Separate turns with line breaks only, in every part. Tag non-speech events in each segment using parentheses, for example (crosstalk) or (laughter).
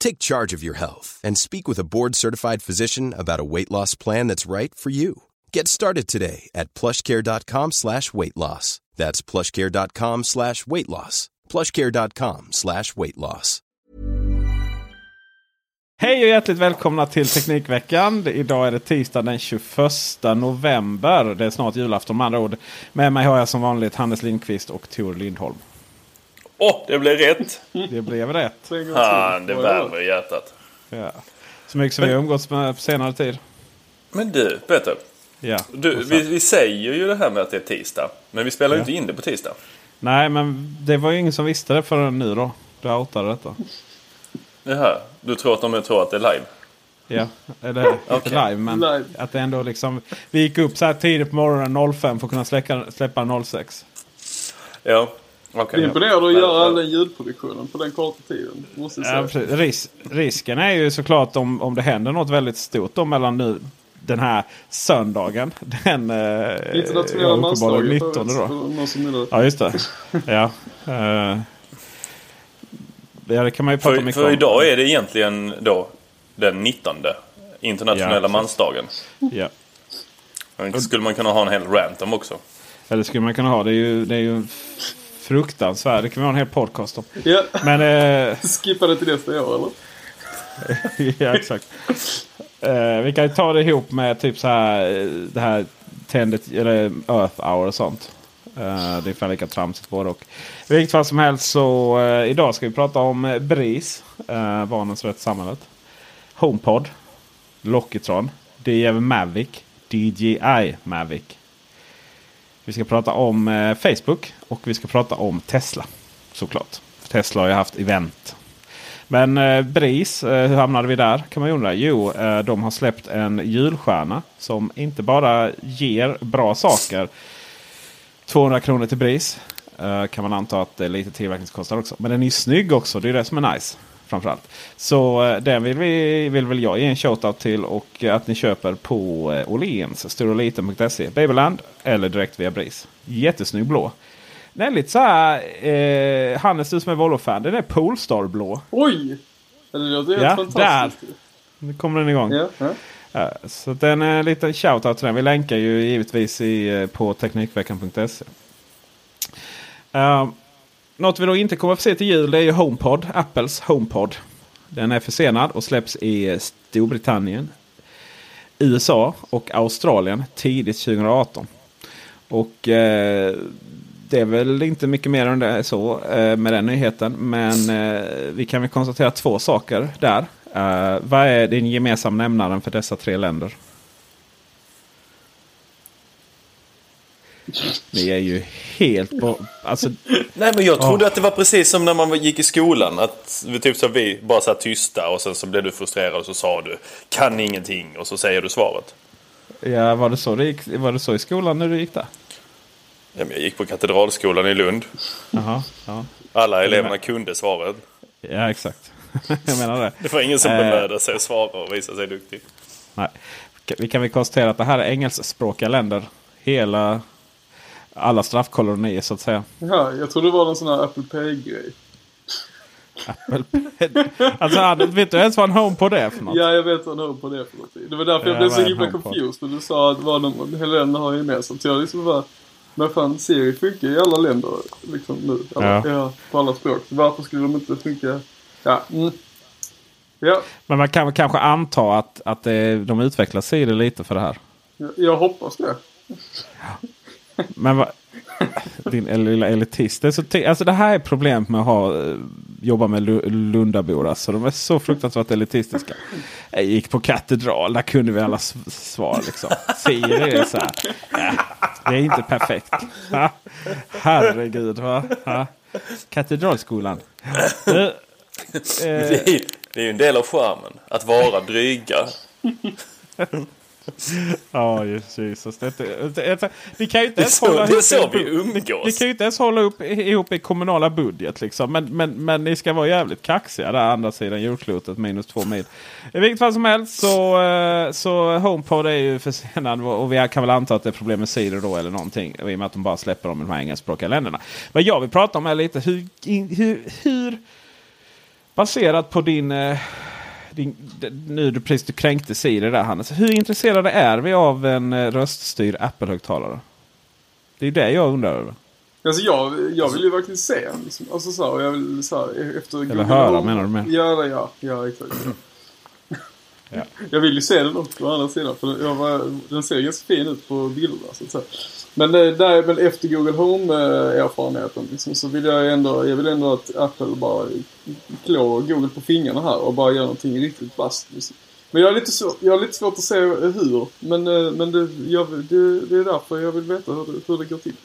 Take charge of your health and speak with a board-certified physician about a weight loss plan that's right for you. Get started today at plushcare.com slash weight loss. That's plushcare.com slash weight loss. plushcare.com slash weight loss.
Hej och hjärtligt välkomna till Teknikveckan. Idag är det tisdag den 21 november. Det är snart julafton med andra ord. Med mig har jag som vanligt Hannes Lindqvist och Tor Lindholm.
Åh, oh, det blev rätt!
Det blev rätt.
Han, det värmer i hjärtat.
Ja. Så mycket som vi har umgåtts med på senare tid.
Men du, Peter.
Ja,
du, vi, vi, säger ju det här med att det är tisdag. Men vi spelar ju ja. inte in det på tisdag.
Nej, men det var ju ingen som visste det förrän nu då. Du outade detta.
Jaha, du tror att de tror att det är live?
Ja, eller okay. inte (laughs) live men live. att det ändå liksom. Vi gick upp så här tidigt på morgonen 05 för att kunna släcka, släppa 06.
Ja, Okay,
det är imponerande att göra all den ljudproduktionen på den korta tiden. Måste
ja, Ris risken är ju såklart om, om det händer något väldigt stort då mellan nu den här söndagen. (laughs) Den
eh, internationella mansdagen 19
då. Ja just det. ja. Uh, ja det kan man ju prata
för,
mycket
för
om.
idag är det egentligen då den 19 internationella ja, mansdagen.
Ja.
skulle man kunna ha en hel rant om också.
Eller skulle man kunna ha. Det är ju, det är ju fruktansvärd. Det kan vi ha en hel podcast om.
Ja.
Men, eh... (laughs)
Skippa det till nästa år eller? (laughs)
ja exakt. Eh, vi kan ju ta det ihop med typ så här eh, det här tändet eller Earth Hour och sånt. Uh, det är ungefär lika tramsigt både och. I vilket fall som helst så uh, idag ska vi prata om BRIS. Uh, Barnens rätt samhället. HomePod. Lockitron. DJI Mavic. DJI Mavic. Vi ska prata om eh, Facebook och vi ska prata om Tesla. Såklart. Tesla har ju haft event. Men eh, BRIS, eh, hur hamnade vi där kan man undra. Jo, eh, de har släppt en julstjärna som inte bara ger bra saker. 200 kronor till BRIS. Eh, kan man anta att det är lite tillverkningskostnad också. Men den är ju snygg också. Det är det som är nice framförallt. Så eh, den vill, vi, vill väl jag ge en shoutout till och att ni köper på eh, Åhléns, storoliten.se, Babyland eller direkt via BRIS. Jättesnygg blå. Den är lite så här, eh, Hannes du som är Volvo-fan, den är Polestar blå.
Oj! Det låter helt
ja,
fantastiskt.
Där. Nu kommer den igång.
Ja, ja.
Ja, så den är en liten shoutout till den. Vi länkar ju givetvis i, eh, på Teknikveckan.se. Uh, något vi då inte kommer att få se till jul det är ju HomePod. Apples HomePod. Den är försenad och släpps i Storbritannien, USA och Australien tidigt 2018. Och eh, det är väl inte mycket mer än det är så eh, med den nyheten. Men eh, vi kan väl konstatera två saker där. Eh, vad är din gemensamma nämnaren för dessa tre länder? Ni är ju helt på... Alltså...
Nej men jag trodde oh. att det var precis som när man gick i skolan. Att typ så vi bara satt tysta och sen så blev du frustrerad och så sa du kan ingenting och så säger du svaret.
Ja, var det så, det gick, var det så i skolan när du gick där?
Ja, men jag gick på Katedralskolan i Lund.
Aha, ja.
Alla eleverna kunde svaret.
Ja, exakt. (laughs) jag menar det.
Det var ingen som bemödade sig att svara och visa sig duktig.
Nej. Vi kan väl konstatera att det här är engelskspråkiga länder. Hela alla straffkolonier så att säga.
Ja, jag tror det var en sån här Apple Pay-grej.
Apple Pen. Alltså han, vet du ens vad en HomePod är för något?
Ja, jag vet vad en HomePod är för någonting. Det var därför jag
Ja,
blev
vad
så himla confused när du sa att vad de, Helena har gemensamt. Jag liksom bara, men fan Siri funkar i alla länder liksom nu. Alla,
Ja.
ja. på alla språk. Varför skulle de inte funka? Ja, mm. ja
Men man kan väl kanske anta att, att det, de utvecklar Siri lite för det här.
jag, jag hoppas det.
Men vad... Din lilla elitist. Det, är så alltså det här är problemet med att ha, eh, jobba med Lundabor. Alltså, de är så fruktansvärt elitistiska. Jag gick på katedral. Där kunde vi alla svar. Liksom. Siri är så här. Det är inte perfekt. Ha? Herregud. Va? Ha? Katedralskolan. Eh,
det är ju en del av charmen. Att vara dryga. (laughs)
Ja, Jesus. Det, det, det, vi kan ju inte ens hålla
det
ihop
så
en
vi umgås.
Vi kan ju inte ens hålla upp, ihop i kommunala budget. Liksom. Men, men, men ni ska vara jävligt kaxiga där andra sidan jordklotet minus två mil. I vilket fall som helst så, eh, så HomePod är ju försenad. Och vi kan väl anta att det är problem med sidor då eller någonting. I och med att de bara släpper dem i de här engelskspråkiga länderna. Vad jag vill prata om är lite hur, hur, hur baserat på din... din, nu du precis du kränkte Siri där Hannes. Hur intresserade är vi av en eh, röststyrd Apple-högtalare? Det är det jag undrar över.
Alltså jag, jag vill ju verkligen se liksom. Alltså så här, jag vill så här, efter Google
höra, menar du med?
Ja, ja, ja exakt.
Ja.
Jag vill ju se den också å andra sidan. För jag var, den ser ganska fin ut på bilderna. Så att säga. Men, eh, där, men efter Google Home-erfarenheten liksom, så vill jag ändå, jag vill ändå att Apple bara klår Google på fingrarna här och bara gör någonting riktigt vasst. Liksom. Men jag har lite, svårt, jag har lite svårt att se hur. Men, eh, men det, jag, det, det är därför jag vill veta hur det, hur det går till.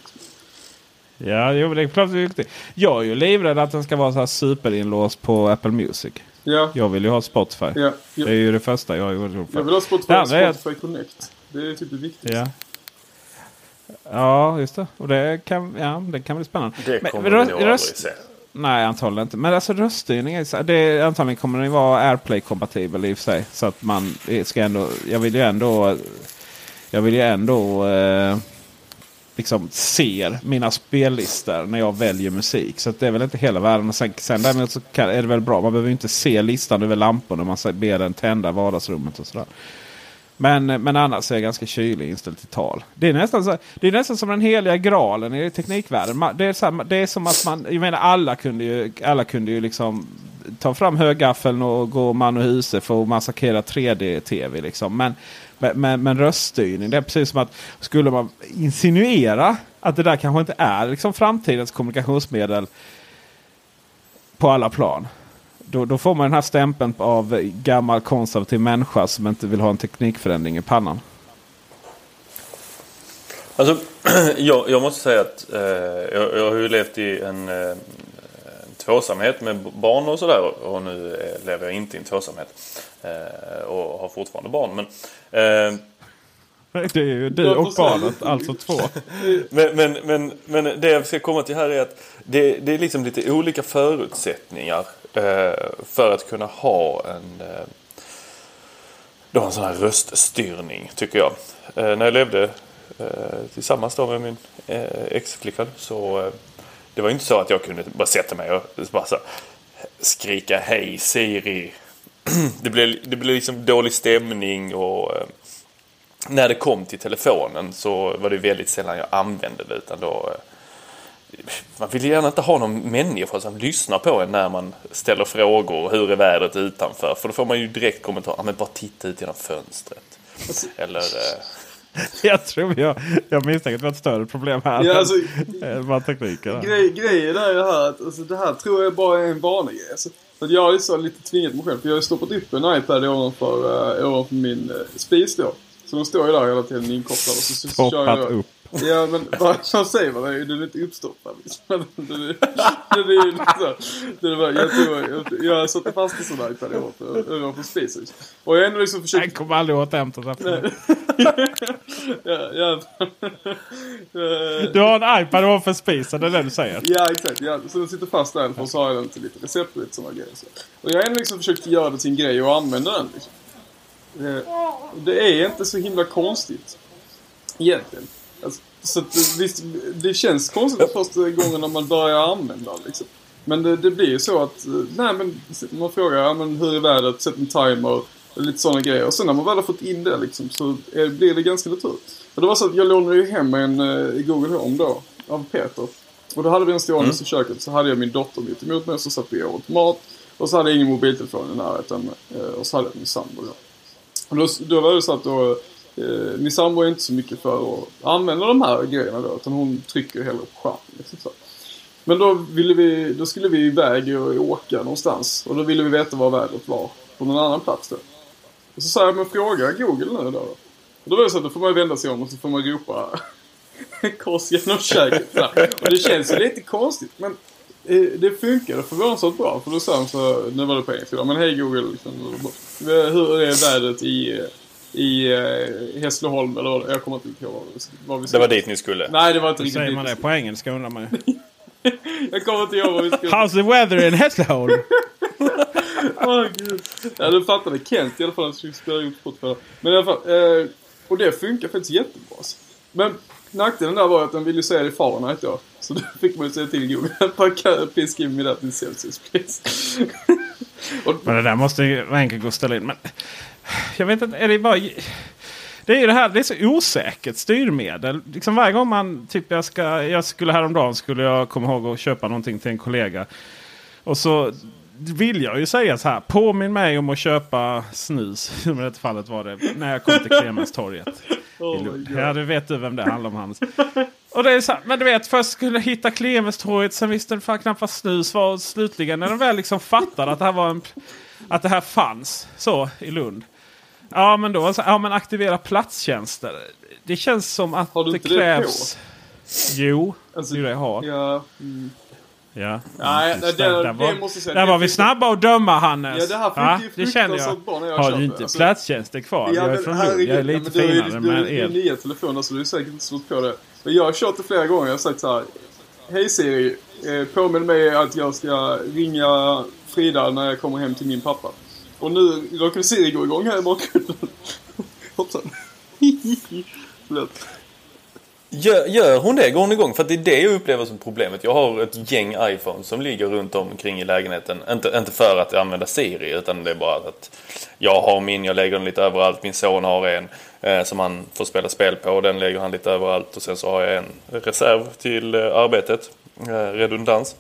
Ja, jo, det är klart det är viktigt. Jag är ju livrädd att den ska vara så här superinlåst på Apple Music.
Ja,
Jag vill ju ha Spotify.
ja,
Det är
ja.
ju det första jag har gjort.
Jag vill ha Spotify,
Det är
Spotify Connect. Det är typ det viktigaste.
Ja. Ja, just det. Och det kan, ja, det kan bli spännande.
Det
Men
kommer
rö-
vi nog aldrig
röst-
se.
Nej, antagligen inte. Men alltså röststyrning är det antagligen kommer den vara AirPlay-kompatibel i och för sig. Så att man ska ändå, jag vill ju ändå, jag vill ju ändå eh, liksom ser mina spellistor när jag väljer musik. Så det är väl inte hela världen. Sen, sen däremot så kan, är det väl bra. Man behöver inte se listan över lamporna man ber den tända vardagsrummet och sådär. Men, men annars är jag ganska kylig inställd till tal. Det är nästan, så, det är nästan som den heliga graalen i teknikvärlden. Man- Det är, så här, det är som att man, jag menar alla kunde ju, alla kunde ju liksom ta fram högaffeln och gå man och huse för att massakrera 3D-tv. Liksom. Men, men, men, men röststyrning, det är precis som att skulle man insinuera att det där kanske inte är liksom framtidens kommunikationsmedel på alla plan. Då, då får man den här stämpeln av gammal konservativ människa som inte vill ha en teknikförändring i pannan.
Alltså, (clears throat) jag, jag måste säga att eh, jag, jag har ju levt i en, eh, en tvåsamhet med barn och sådär. Och nu eh, lever jag inte i en tvåsamhet. Eh, och har fortfarande barn. Men, eh, (laughs)
Det är ju du och barnet, alltså två. (laughs)
men, men, men, men det jag ska komma till här är att det, det är liksom lite olika förutsättningar Eh, för att kunna ha en, eh, då en sån här röststyrning tycker jag. Eh, när jag levde eh, tillsammans då med min eh, ex-flickvän så eh, det var inte så att jag kunde bara sätta mig och bara så skrika hej Siri. (clears throat) det, blev, det blev liksom dålig stämning och eh, när det kom till telefonen så var det väldigt sällan jag använde det. Utan då, eh, man vill gärna inte ha någon människa som lyssnar på en när man ställer frågor. Hur är vädret utanför? För då får man ju direkt kommentar. Ja, men bara titta ut genom fönstret. Eller... Eh,
Jag tror jag, jag misstänker att vi har ett större problem här.
Ja, alltså,
än vad tekniken är.
Grej, grejen är ju här att alltså, det här tror jag bara är en vanlig grej. Alltså, för jag har ju så lite tvingat mig själv. För jag har ju stoppat upp en iPad ovanför, uh, ovanför min uh, spis då. Så de står ju där hela tiden inkopplade. Och så, så, så kör
Stoppat
jag,
upp.
Ja men vad säger man? Den är Den inte uppstoppad liksom. Den är, den är ju liksom, den är bara, jag, tror, jag, jag satte fast en sån iPad ovanför, ovanför spisen. liksom. Och jag ändå liksom försökt...
kommer aldrig återhämta sig. (laughs)
Ja, ja,
Du har en iPad ovanför spisen, det är det du säger?
Ja, exakt. Ja, så den sitter fast där och så har jag den till lite recept och lite sådana grejer. Så. Och jag har ändå liksom försökt göra det till en grej och använda den. Liksom. Eh, Det är inte så himla konstigt. Egentligen. Så att, det- visst, det känns konstigt första gången när man börjar använda. Liksom. Men det, det blir ju så att, eh, nej men man frågar, ja, men hur är vädret, sätt en timer, lite sådana grejer. Och sen när man väl har fått in det liksom så är, blir det ganska naturligt. Och det var så att jag lånade ju hem en uh, Google Home då, av Peter. Och då hade vi en stående mm. i köket, så hade jag min dotter mitt emot mig, så satt vi och åt mat. Och så hade jag ingen mobiltelefon i närheten. Uh, och så hade jag min sambo. Och då, då var det så att då, Eh, min sambo är inte så mycket för att använda de här grejerna då, utan hon trycker hellre på skärmen. Liksom så. Men då, ville vi, då skulle vi iväg och åka någonstans. Och då ville vi veta var vädret var på någon annan plats då. Och så sa jag, men fråga Google nu då. då. Och då var det så att då får man vända sig om och så får man ropa (laughs) kors genom köket. och det känns ju lite konstigt men eh, det funkade förvånansvärt bra. För då sa han så, nu var det på engelska men hej Google. Liksom, hur är vädret i, eh, i uh, Hässleholm eller jag kommer inte ihåg
vad vi skulle. Det var dit ni skulle?
Nej det var inte
riktigt Säger man det på engelska undrar man (laughs)
jag kommer inte ihåg vad vi skulle.
How's the weather in Hässleholm? (laughs)
oh, gud. Ja, du fattade Kent i alla fall. skulle spela ut Spotify. Men i alla fall. Eh, och det funkar faktiskt jättebra. Men nackdelen där var att den ville säga det i Fahrenheit då. Så då fick man ju säga till Google. Please give me that in Celsius please
men det där måste ju vara enkelt att ställa in. Men jag vet inte, är det bara... Det är ju det här, det är så osäkert styrmedel. Liksom varje gång man, typ jag, ska, jag skulle häromdagen skulle jag komma ihåg att köpa någonting till en kollega. Och så vill jag ju säga så här. Påminn mig om att köpa snus. (laughs) I det fallet var det när jag kom till Clemenstorget. Oh ja, du vet du vem det handlar om Hans. Och det är så här, men du vet först skulle jag hitta Clemenstorget. Sen visste den knappt vad snus var. Och slutligen när de väl liksom fattade att det här var en, att det här fanns så i Lund. Ja men då, ja men aktivera platstjänster. Det känns som att
har du
det
inte
krävs.
Det
på? Jo, alltså, det är det jag har.
Ja, mm.
Ja.
Nej, det, det, där, var, måste säga.
Där var vi snabba att döma Hannes.
Ja, det här funkar ju fruktansvärt bra när jag
Har du inte alltså, platstjänster kvar? Ja, jag är från Lund. Jag är lite
ja,
finare med
er. Du nya telefoner så du är säkert inte slått på det. Men jag har kört det flera gånger. Jag har sagt så här. Hej Siri. Eh, påminn mig att jag ska ringa Frida när jag kommer hem till min pappa. Och nu råkar Siri gå igång här i bakgrunden. Hoppsan. (laughs) (laughs) Förlåt.
Gör, gör hon det? Går hon igång? För det är det jag upplever som problemet. Jag har ett gäng Iphones som ligger runt omkring i lägenheten. Inte, inte för att använda Siri utan det är bara att jag har min, jag lägger den lite överallt. Min son har en eh, som han får spela spel på. Den lägger han lite överallt. Och sen så har jag en reserv till eh, arbetet. Eh, redundans.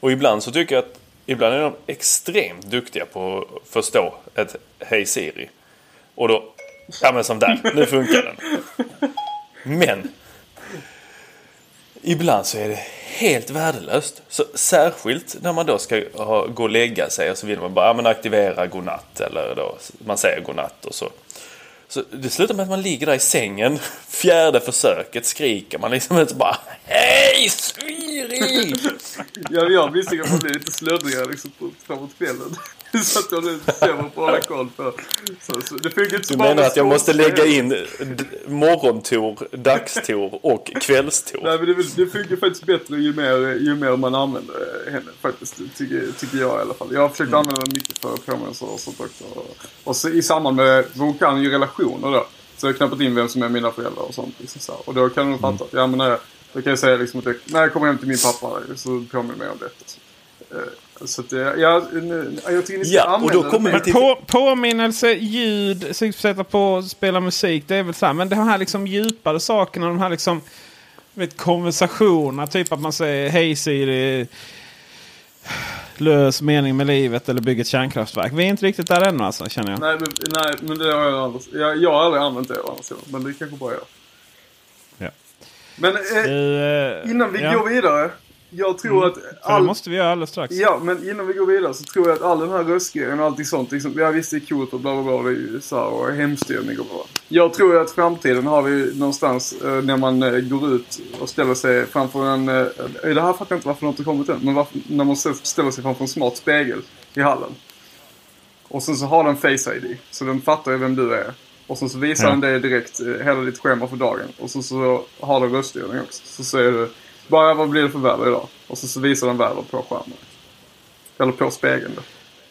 Och ibland så tycker jag att ibland är de extremt duktiga på att förstå ett Hej Siri. Och då, ja men som där, nu funkar den. (laughs) Men ibland så är det helt värdelöst. Så särskilt när man då ska ha, gå och lägga sig och så vill man bara ja, men aktivera godnatt eller då man säger godnatt och så. Så det slutar med att man ligger där i sängen, (laughs) fjärde försöket skriker man liksom inte bara Hej Siri!
ja, jag misstänker att man blir lite sluddrigare liksom framåt kvällen. (laughs) så att jag nu bestämmer på att hålla koll på. Så, så, det funkar inte
Du menar att jag måste lägga in morgontor, dagstor och kvällstor?
Nej men det, det funkar faktiskt bättre ju mer, ju mer man använder henne faktiskt. Tycker, tycker jag i alla fall. Jag har försökt mm. använda den mycket för påminnelser och sånt också. Och så, i samband med, hon kan ju relationer då. Så jag har knappat in vem som är mina föräldrar och sånt. Liksom så. Och då kan hon fatta. Mm. Ja men när jag, då kan jag säga liksom att jag, när jag kommer hem till min pappa så påminner mig om detta. Så att, ja, jag tycker ni ska ja, använda och då kommer
det. Till... På, påminnelse, ljud, sätta på spela musik. Det är väl så här. Men de här liksom djupare sakerna. De här liksom vet, konversationerna. Typ att man säger hej Siri. Lös mening med livet eller bygg ett kärnkraftverk. Vi är inte riktigt där ännu alltså känner jag.
Nej men, nej, men det har jag aldrig, jag, jag har aldrig använt det sidan. Men det kanske bara jag.
Ja.
Men eh, uh, innan vi ja. går vidare. Jag tror mm. att...
All... det måste vi göra alldeles strax.
Ja, men innan vi går vidare så tror jag att all den här röstgrejen och allting sånt. Liksom, ja visst det är coolt och bla bla bla. Det är så här, och hemstyrning och bla. Jag tror att framtiden har vi någonstans eh, när man eh, går ut och ställer sig framför en... Eh, det här fattar jag inte varför något har kommit än. Men varför, när man ställer sig framför en smart spegel i hallen. Och sen så har den Face ID. Så den fattar ju vem du är. Och sen så visar ja. den dig direkt eh, hela ditt schema för dagen. Och sen så har den röststyrning också. Så säger du bara vad blir det för väder idag? Och så, så visar den väder på skärmen. Eller på spegeln då.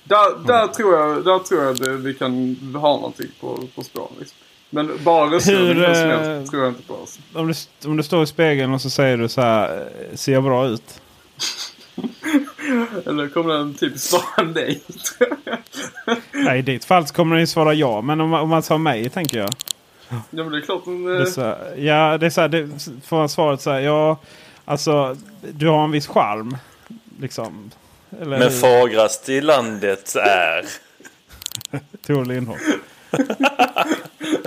Där, mm. där, tror jag, där tror jag att vi kan ha någonting på, på spåren. Liksom. Men bara röststyrning äh, tror jag inte på. Alltså.
Om, du, om du står i spegeln och så säger du så här, ser jag bra ut? (laughs)
Eller kommer den typ svara (laughs) nej?
Nej, i ditt fall så kommer den ju svara ja. Men om, man- om man sa mig tänker jag.
ja men det är klart den...
Det är
eh,
så, ja, det är så här, det får man svaret så här. Ja, alltså du har en viss charm. Liksom. Eller
Men fagrast i landet är... (laughs)
Tor Lindholm. (laughs)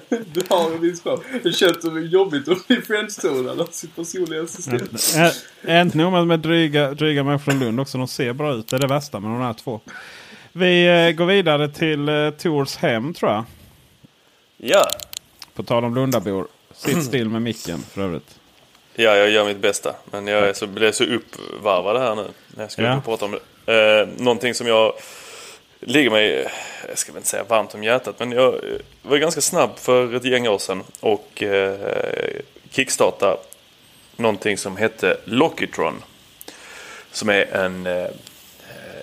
Du har en viss chans. Det känns som jobbigt att bli friendstonad av sin personliga assistent.
Ä- Inte nog med, med dryga, dryga människor från Lund också. De ser bra ut. Det är det värsta med de här två. Vi eh, går vidare till eh, Tors hem tror jag.
Ja.
På tal om Lundabor. Sitt still med micken för övrigt.
Ja, jag gör mitt bästa. Men jag är så, blev så uppvarvad här nu. När jag ska
Ja.
prata om det. Eh, någonting som jag ligger mig, jag ska väl inte säga varmt om hjärtat, men jag var ganska snabb för ett gäng år sedan och eh, kickstarta någonting som hette Lockitron. Som är en, eh,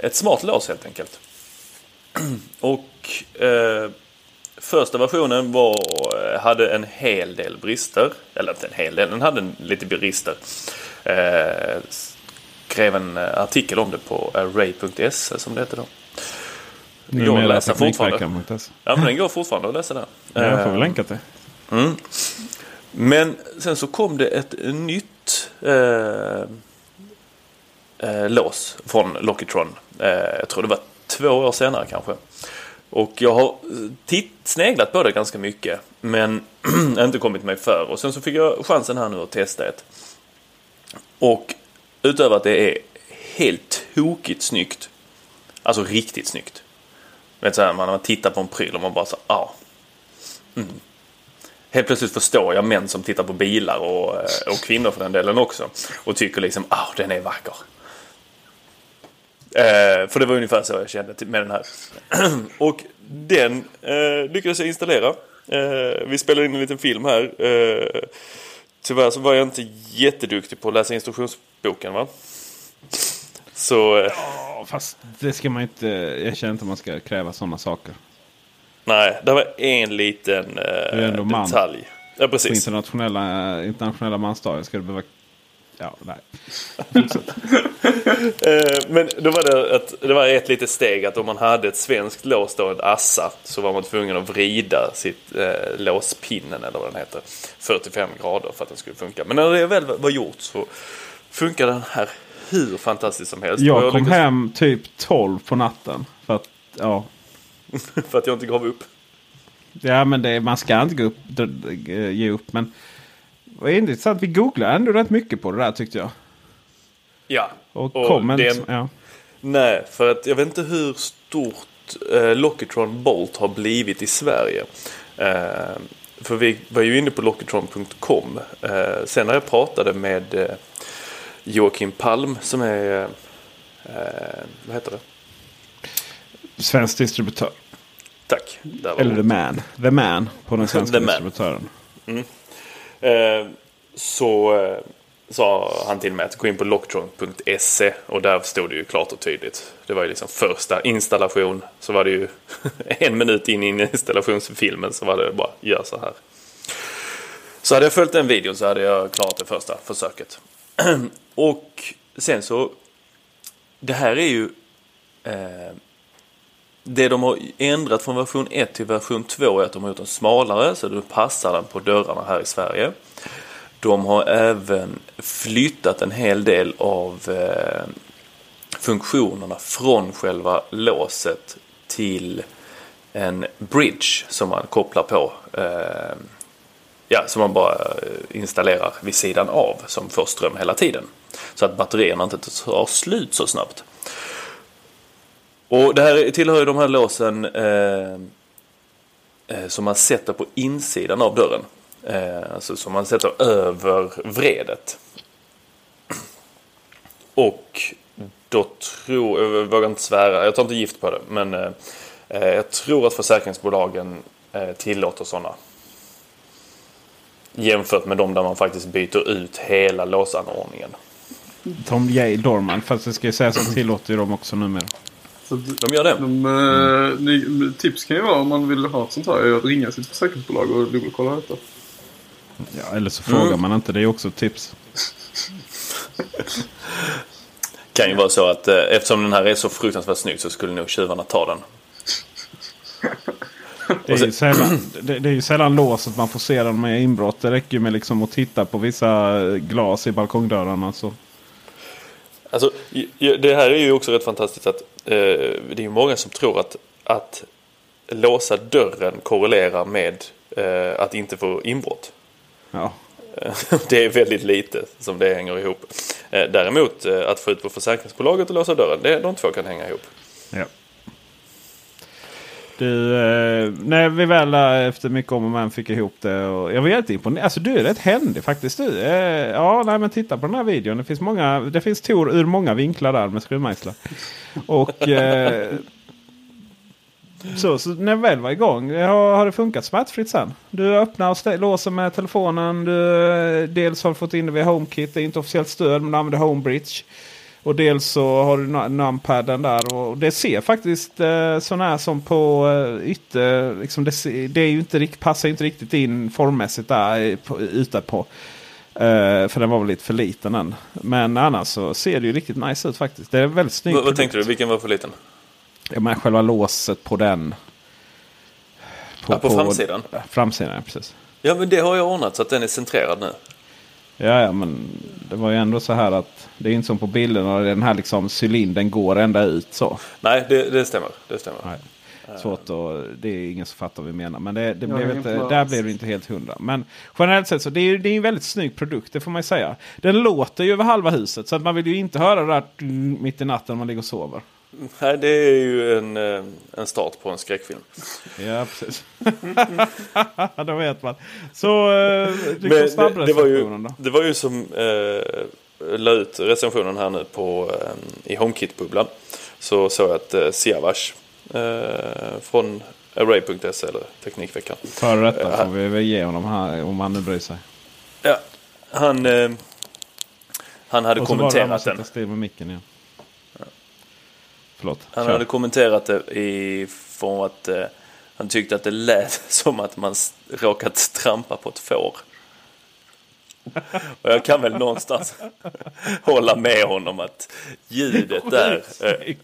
ett smart lås helt enkelt. (clears throat) Och eh, första versionen var, hade en hel del brister. Eller inte en hel del, den hade en, lite brister. Eh, skrev en eh, artikel om det på array.se som det heter då. Det går att läsa fortfarande. Ja men den går fortfarande att läsa där.
Ja, jag får
Eh,
väl länka till.
men sen så kom det ett nytt eh, eh, lås från Lockitron. Eh, jag tror det var två år senare kanske. Och jag har eh, titt, sneglat på det ganska mycket. Men (clears throat) inte kommit mig för. Och sen så fick jag chansen här nu att testa ett. Och utöver att det är helt tokigt snyggt. Alltså riktigt snyggt. Vet så här, man, man tittar på en pryl och man bara så ja. Ah, Helt plötsligt förstår jag män som tittar på bilar och, eh, och kvinnor för den delen också. Och tycker liksom, ah den är vacker. Eh, för det var ungefär så jag kände med den här. (clears throat) och den eh, lyckades jag installera. Eh, vi spelade in en liten film här. Eh, tyvärr så var jag inte jätteduktig på att läsa instruktionsboken va. Så eh,
Ja, fast det ska man inte... Jag känner inte att man ska kräva sådana saker.
nej, det var en liten
Du är ändå
eh,
man.
detalj. Ja
På
precis.
internationella, internationella mansdagar ska du behöva... Ja, nej.
Eh, men då var det, att, det var ett litet steg att om man hade ett svenskt lås då, ett Assa, så var man tvungen att vrida sitt eh, låspinnen eller vad den heter 45 grader för att den skulle funka. Men när det väl var gjort så funkar den här hur fantastiskt som helst. Och
Jag kom
lyckades-
hem typ 12 på natten. För att, ja. (laughs)
För att jag inte gav upp.
Ja, men det, man ska inte gå upp, ge upp. Men vad intressant. Vi googlade ändå rätt mycket på det där tyckte jag.
Ja.
Och,
Och
comment,
den-
ja.
Nej, för att jag vet inte hur stort eh, Lockitron Bolt har blivit i Sverige. Eh, för vi var ju inne på lockitron.com. Eh, sen när jag pratade med eh, Joakim Palm som är, eh, vad heter det?
Svensk distributör.
Tack. Var
Eller The. Man. The Man på den (laughs) svenska distributören.
Eh, Eh, så eh, sa han till mig att gå in på locktron.se och där stod det ju klart och tydligt. Det var ju liksom första installation. Så var det ju (laughs) en minut in i installationsfilmen så var det bara gör så här. Så hade jag följt den videon så hade jag klarat det första försöket. (clears throat) och sen så det här är ju eh, det de har ändrat från version 1 till version 2 är att de har gjort den smalare så du passar den på dörrarna här i Sverige. De har även flyttat en hel del av eh, funktionerna från själva låset till en bridge som man kopplar på. Eh, ja, som man bara eh, installerar vid sidan av som får ström hela tiden. Så att batterierna inte tar slut så snabbt. Och det här tillhör ju de här låsen eh, eh, som man sätter på insidan av dörren. Eh, alltså som man sätter över vredet. Och då tror, jag vågar inte svära, jag tar inte gift på det, men eh, eh jag tror att försäkringsbolagen eh, tillåter sådana. Jämfört med de där man faktiskt byter ut hela låsanordningen.
Tom J. Dorman. Fast det ska ju sägas att tillåter ju de också numera.
Så att
De gör det?
de, eh, ni, tips kan ju vara om man vill ha ett sånt här är att ringa sitt försäkringsbolag och dubbelkolla detta.
Ja, eller så frågar man inte. Det är också ett tips. (laughs)
kan ju vara så att eh, eftersom den här är så fruktansvärt snygg så skulle nog tjuvarna ta den. (laughs)
Det är, ju sällan, (clears throat) det, det är ju sällan låset man får se den med inbrott. Det räcker ju med liksom att titta på vissa glas i balkongdörrarna. Så.
Alltså, det här är ju också rätt fantastiskt att eh, det är ju många som tror att, att låsa dörren korrelerar med eh, att inte få inbrott.
Ja.
Eh, (laughs) Det är väldigt lite som det hänger ihop. Eh, Däremot eh, att få ut på försäkringsbolaget och låsa dörren, det, de två kan hänga ihop.
Ja. Du, eh, när vi väl efter mycket om och men fick ihop det. Och jag var jätteimponerad. Alltså du är rätt händig faktiskt. Du. Eh, ja, nej, men titta på den här videon. Det finns, många, det finns tor ur många vinklar där med skruvmejslar. Och eh, så, så när vi väl var igång. Eh, har, har det funkat smärtfritt sen? Du öppnar och låser med telefonen. Du, eh, dels har du fått in det via HomeKit. Det är inte officiellt stöd men du använder HomeBridge. Och dels så har du nu- numpaden där. Och det ser faktiskt eh, sån här som på eh, ytter. Liksom det, det är ju inte, passar inte riktigt in formmässigt där på, ute på. Eh, för den var väl lite för liten än. Men annars så ser det ju riktigt nice ut faktiskt. Det är väldigt snygg
Vad, vad tänkte du? Vilken var för liten?
Ja, men själva låset på den.
Ja, på framsidan?
Ja, Framsidan, ja, precis.
Ja, men det har jag ordnat så att den är centrerad nu.
Ja, ja, men det var ju ändå så här att det är inte som på bilderna. Den här liksom cylindern går ända ut så.
Nej, det, det stämmer. Det stämmer.
Nej. Svårt att, det är ingen som fattar vad vi menar. Men det, det blev inte, där blev det inte helt hundra. Men generellt sett så det är det är en väldigt snygg produkt. Det får man ju säga. Den låter ju över halva huset. Så att man vill ju inte höra det där mitt i natten när man ligger och sover.
Nej, det är ju en, eh, en start på en skräckfilm.
Ja, precis. (laughs) då vet man. Så eh,
Men
liksom
det, det, var ju,
snabbrecensionen då.
det var ju som eh, la ut recensionen här nu på, eh, i HomeKit-bubblan. Så såg jag att eh, Siavash eh, från Array.se eller Teknikveckan.
Före detta
Ja.
får vi väl ge honom här om han nu bryr sig.
Ja, han, eh, han hade
Och så var det
kommenterat den.
still med micken igen. Förlåt.
Han hade kommenterat det i form av att eh, han tyckte att det lät (laughs) som att man råkat trampa på ett får. Och jag kan väl någonstans (laughs) hålla med honom att ljudet (laughs) där... Eh.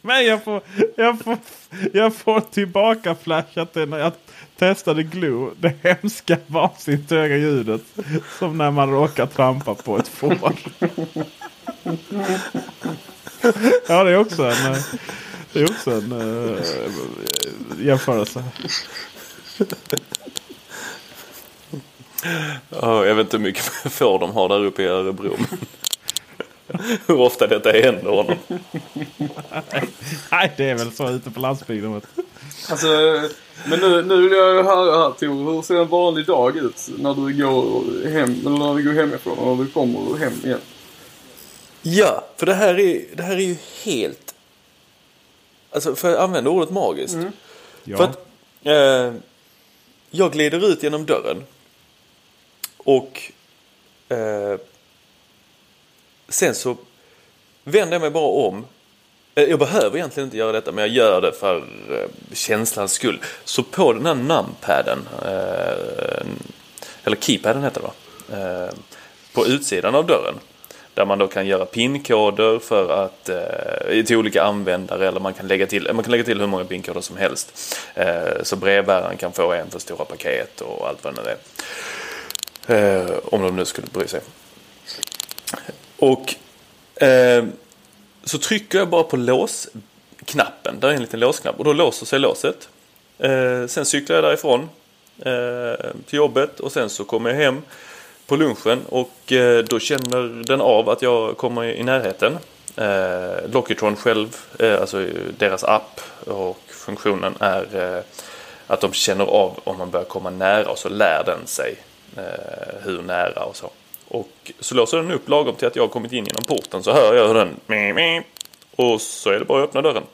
Men jag får, jag får, jag får tillbaka flashat till när jag testade Glue. Det hemska vansinnigt höga ljudet. Som när man råkar trampa på ett får. Ja, det är också en, eh, det är också en uh, jämförelse.
ja, jag vet inte hur mycket (laughs) får de har där uppe i Örebro. (laughs) Hur ofta detta händer honom.
Nej, det är väl så ute på landsbygden.
Alltså, men nu, nu vill jag höra här Tor, hur ser en vanlig dag ut när du går hem, eller när du går hemifrån och när du kommer hem igen?
Ja, för det här är, det här är ju helt... Alltså, för att använda ordet magiskt.
Ja.
För att eh, jag glider ut genom dörren. Och eh, sen så vänder jag mig bara om. Eh, Jag behöver egentligen inte göra detta men jag gör det för eh, känslans skull. Så på den här numpaden, eh, eller keypaden heter det va? På utsidan av dörren. Där man då kan göra pinkoder för att, eh, till olika användare eller man kan lägga till, man kan lägga till hur många pinkoder som helst. Eh, så brevbäraren kan få en för stora paket och allt vad det nu är. Eh, om de nu skulle bry sig. Och eh, så trycker jag bara på låsknappen. Där är en liten låsknapp och då låser sig låset. Eh, sen cyklar jag därifrån eh, till jobbet och sen så kommer jag hem på lunchen och eh, då känner den av att jag kommer i närheten. Eh, Lockitron själv, eh, alltså deras app och funktionen är eh, att de känner av om man börjar komma nära och så lär den sig eh, hur nära och så. Och så låser den upp lagom till att jag har kommit in genom porten så hör jag hur den och så är det bara att öppna dörren.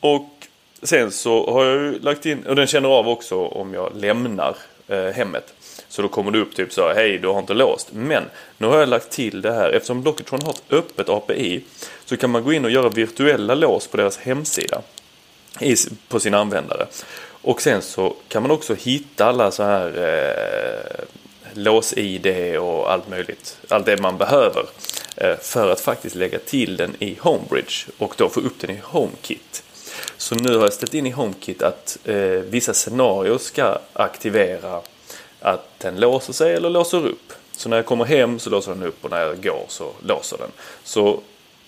Och sen så har jag ju lagt in, och den känner av också om jag lämnar eh, hemmet. Så då kommer det upp typ så här, hej du har inte låst. Men nu har jag lagt till det här, eftersom Lockitron har ett öppet API så kan man gå in och göra virtuella lås på deras hemsida i, på sina användare. Och sen så kan man också hitta alla så här eh, lås-id och allt möjligt. Allt det man behöver eh, för att faktiskt lägga till den i Homebridge och då få upp den i HomeKit. Så nu har jag ställt in i HomeKit att eh, vissa scenarier ska aktivera att den låser sig eller låser upp. Så när jag kommer hem så låser den upp och när jag går så låser den. Så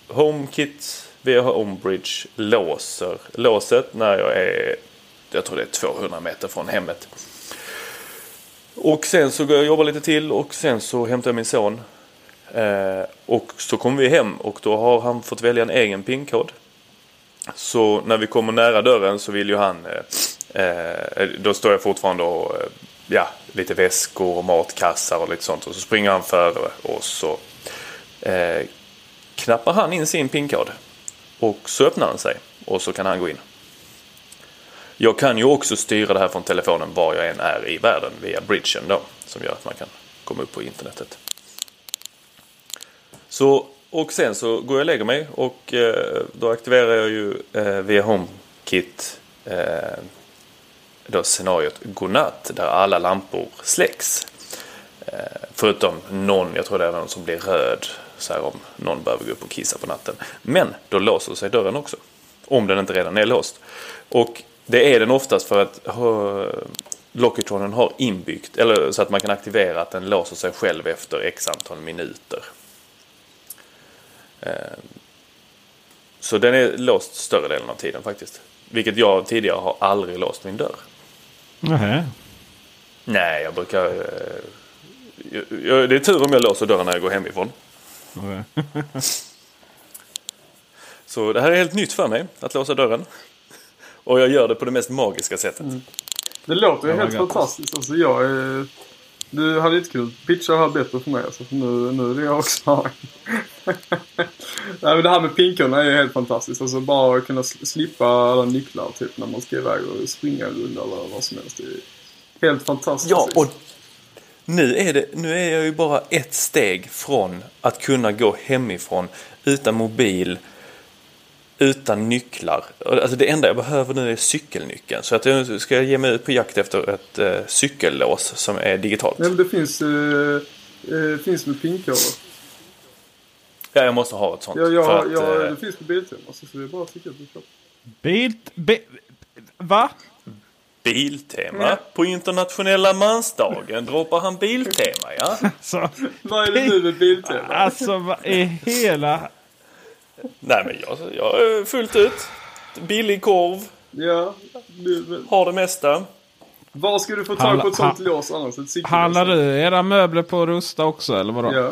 HomeKit via HomeBridge låser låset när jag är, jag tror det är 200 meter från hemmet. Och sen så går jag och jobbar lite till och sen så hämtar jag min son. Eh, och så kommer vi hem och då har han fått välja en egen pinkod. Så när vi kommer nära dörren så vill ju han, eh, eh, då står jag fortfarande och eh, ja, lite väskor och matkassar och lite sånt. Och så springer han före och så eh, knappar han in sin pinkod. Och så öppnar han sig och så kan han gå in. Jag kan ju också styra det här från telefonen var jag än är i världen via bridgen då. Som gör att man kan komma upp på internetet. Så, och sen så går jag och lägger mig och eh, då aktiverar jag ju eh, via HomeKit eh, då scenariot godnatt där alla lampor släcks. Eh, förutom någon, jag tror det är någon som blir röd så här om någon behöver gå upp och kissa på natten. Men då låser sig dörren också. Om den inte redan är låst. Och det är den oftast för att lockitronen har inbyggt, eller så att man kan aktivera att den låser sig själv efter x antal minuter. Eh, så den är låst större delen av tiden faktiskt. Vilket jag tidigare har aldrig låst min dörr.
Nähä.
Nej, jag brukar... Uh, jag, det är tur om jag låser dörren när jag går hemifrån. (laughs) Så det här är helt nytt för mig, att låsa dörren. Och jag gör det på det mest magiska sättet.
Det låter ju
Ja,
helt fantastiskt. Alltså jag är... Du hade inte kunnat pitcha det här bättre för mig. Alltså, för nu, nu är det jag också. Nej men det här med pinkorna är ju helt fantastiskt. Alltså bara kunna slippa alla nycklar typ när man ska iväg och springa en runda eller vad som helst. Det är helt fantastiskt.
Ja, och nu är, det, nu är jag ju bara ett steg från att kunna gå hemifrån utan mobil, utan nycklar. Alltså det enda jag behöver nu är cykelnyckeln. Så att jag ska ge mig ut på jakt efter ett eh, cykellås som är digitalt.
Nej men det finns, eh, eh, finns med pinkoder.
Ja, jag måste ha ett sånt.
Ja, jag,
för
har-
att,
jag,
eh,
det finns på Biltema så det är bara att skicka det.
Bil... Bi, va?
Biltema. På internationella mansdagen droppar han Biltema, ja. (laughs)
Så,
Vad är det nu med Biltema?
alltså vad i hela...
Nej, men jag, jag är fullt ut. Billig korv,
Ja, du, men,
har det mesta.
var ska du få tag på ett sånt lås annars?
Handlar du era möbler på Rusta också eller vadå?
Ja.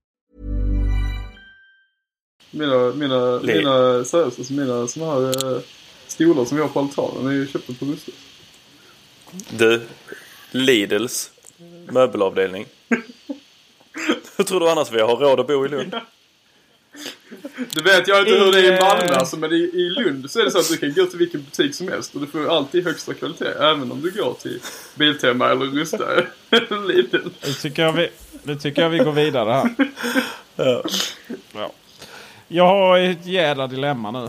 Mina, mina,
Le-
mina, seriöst, alltså mina såna här eh, stolar som vi har på altanen är ju köpta på Rusta.
Du, Lidls möbelavdelning. (laughs) Hur tror du annars vi har råd att bo i Lund?
Det vet jag inte hur det är i
eh,
Malmö alltså, men i, i Lund så är det så att du kan gå till vilken butik som helst och du får alltid högsta kvalitet. Även om du går till Biltema eller Rusta eller (laughs) Lidl.
Det tycker jag vi, Nu tycker jag vi går vidare här. ja. Jag har ett jädra dilemma nu.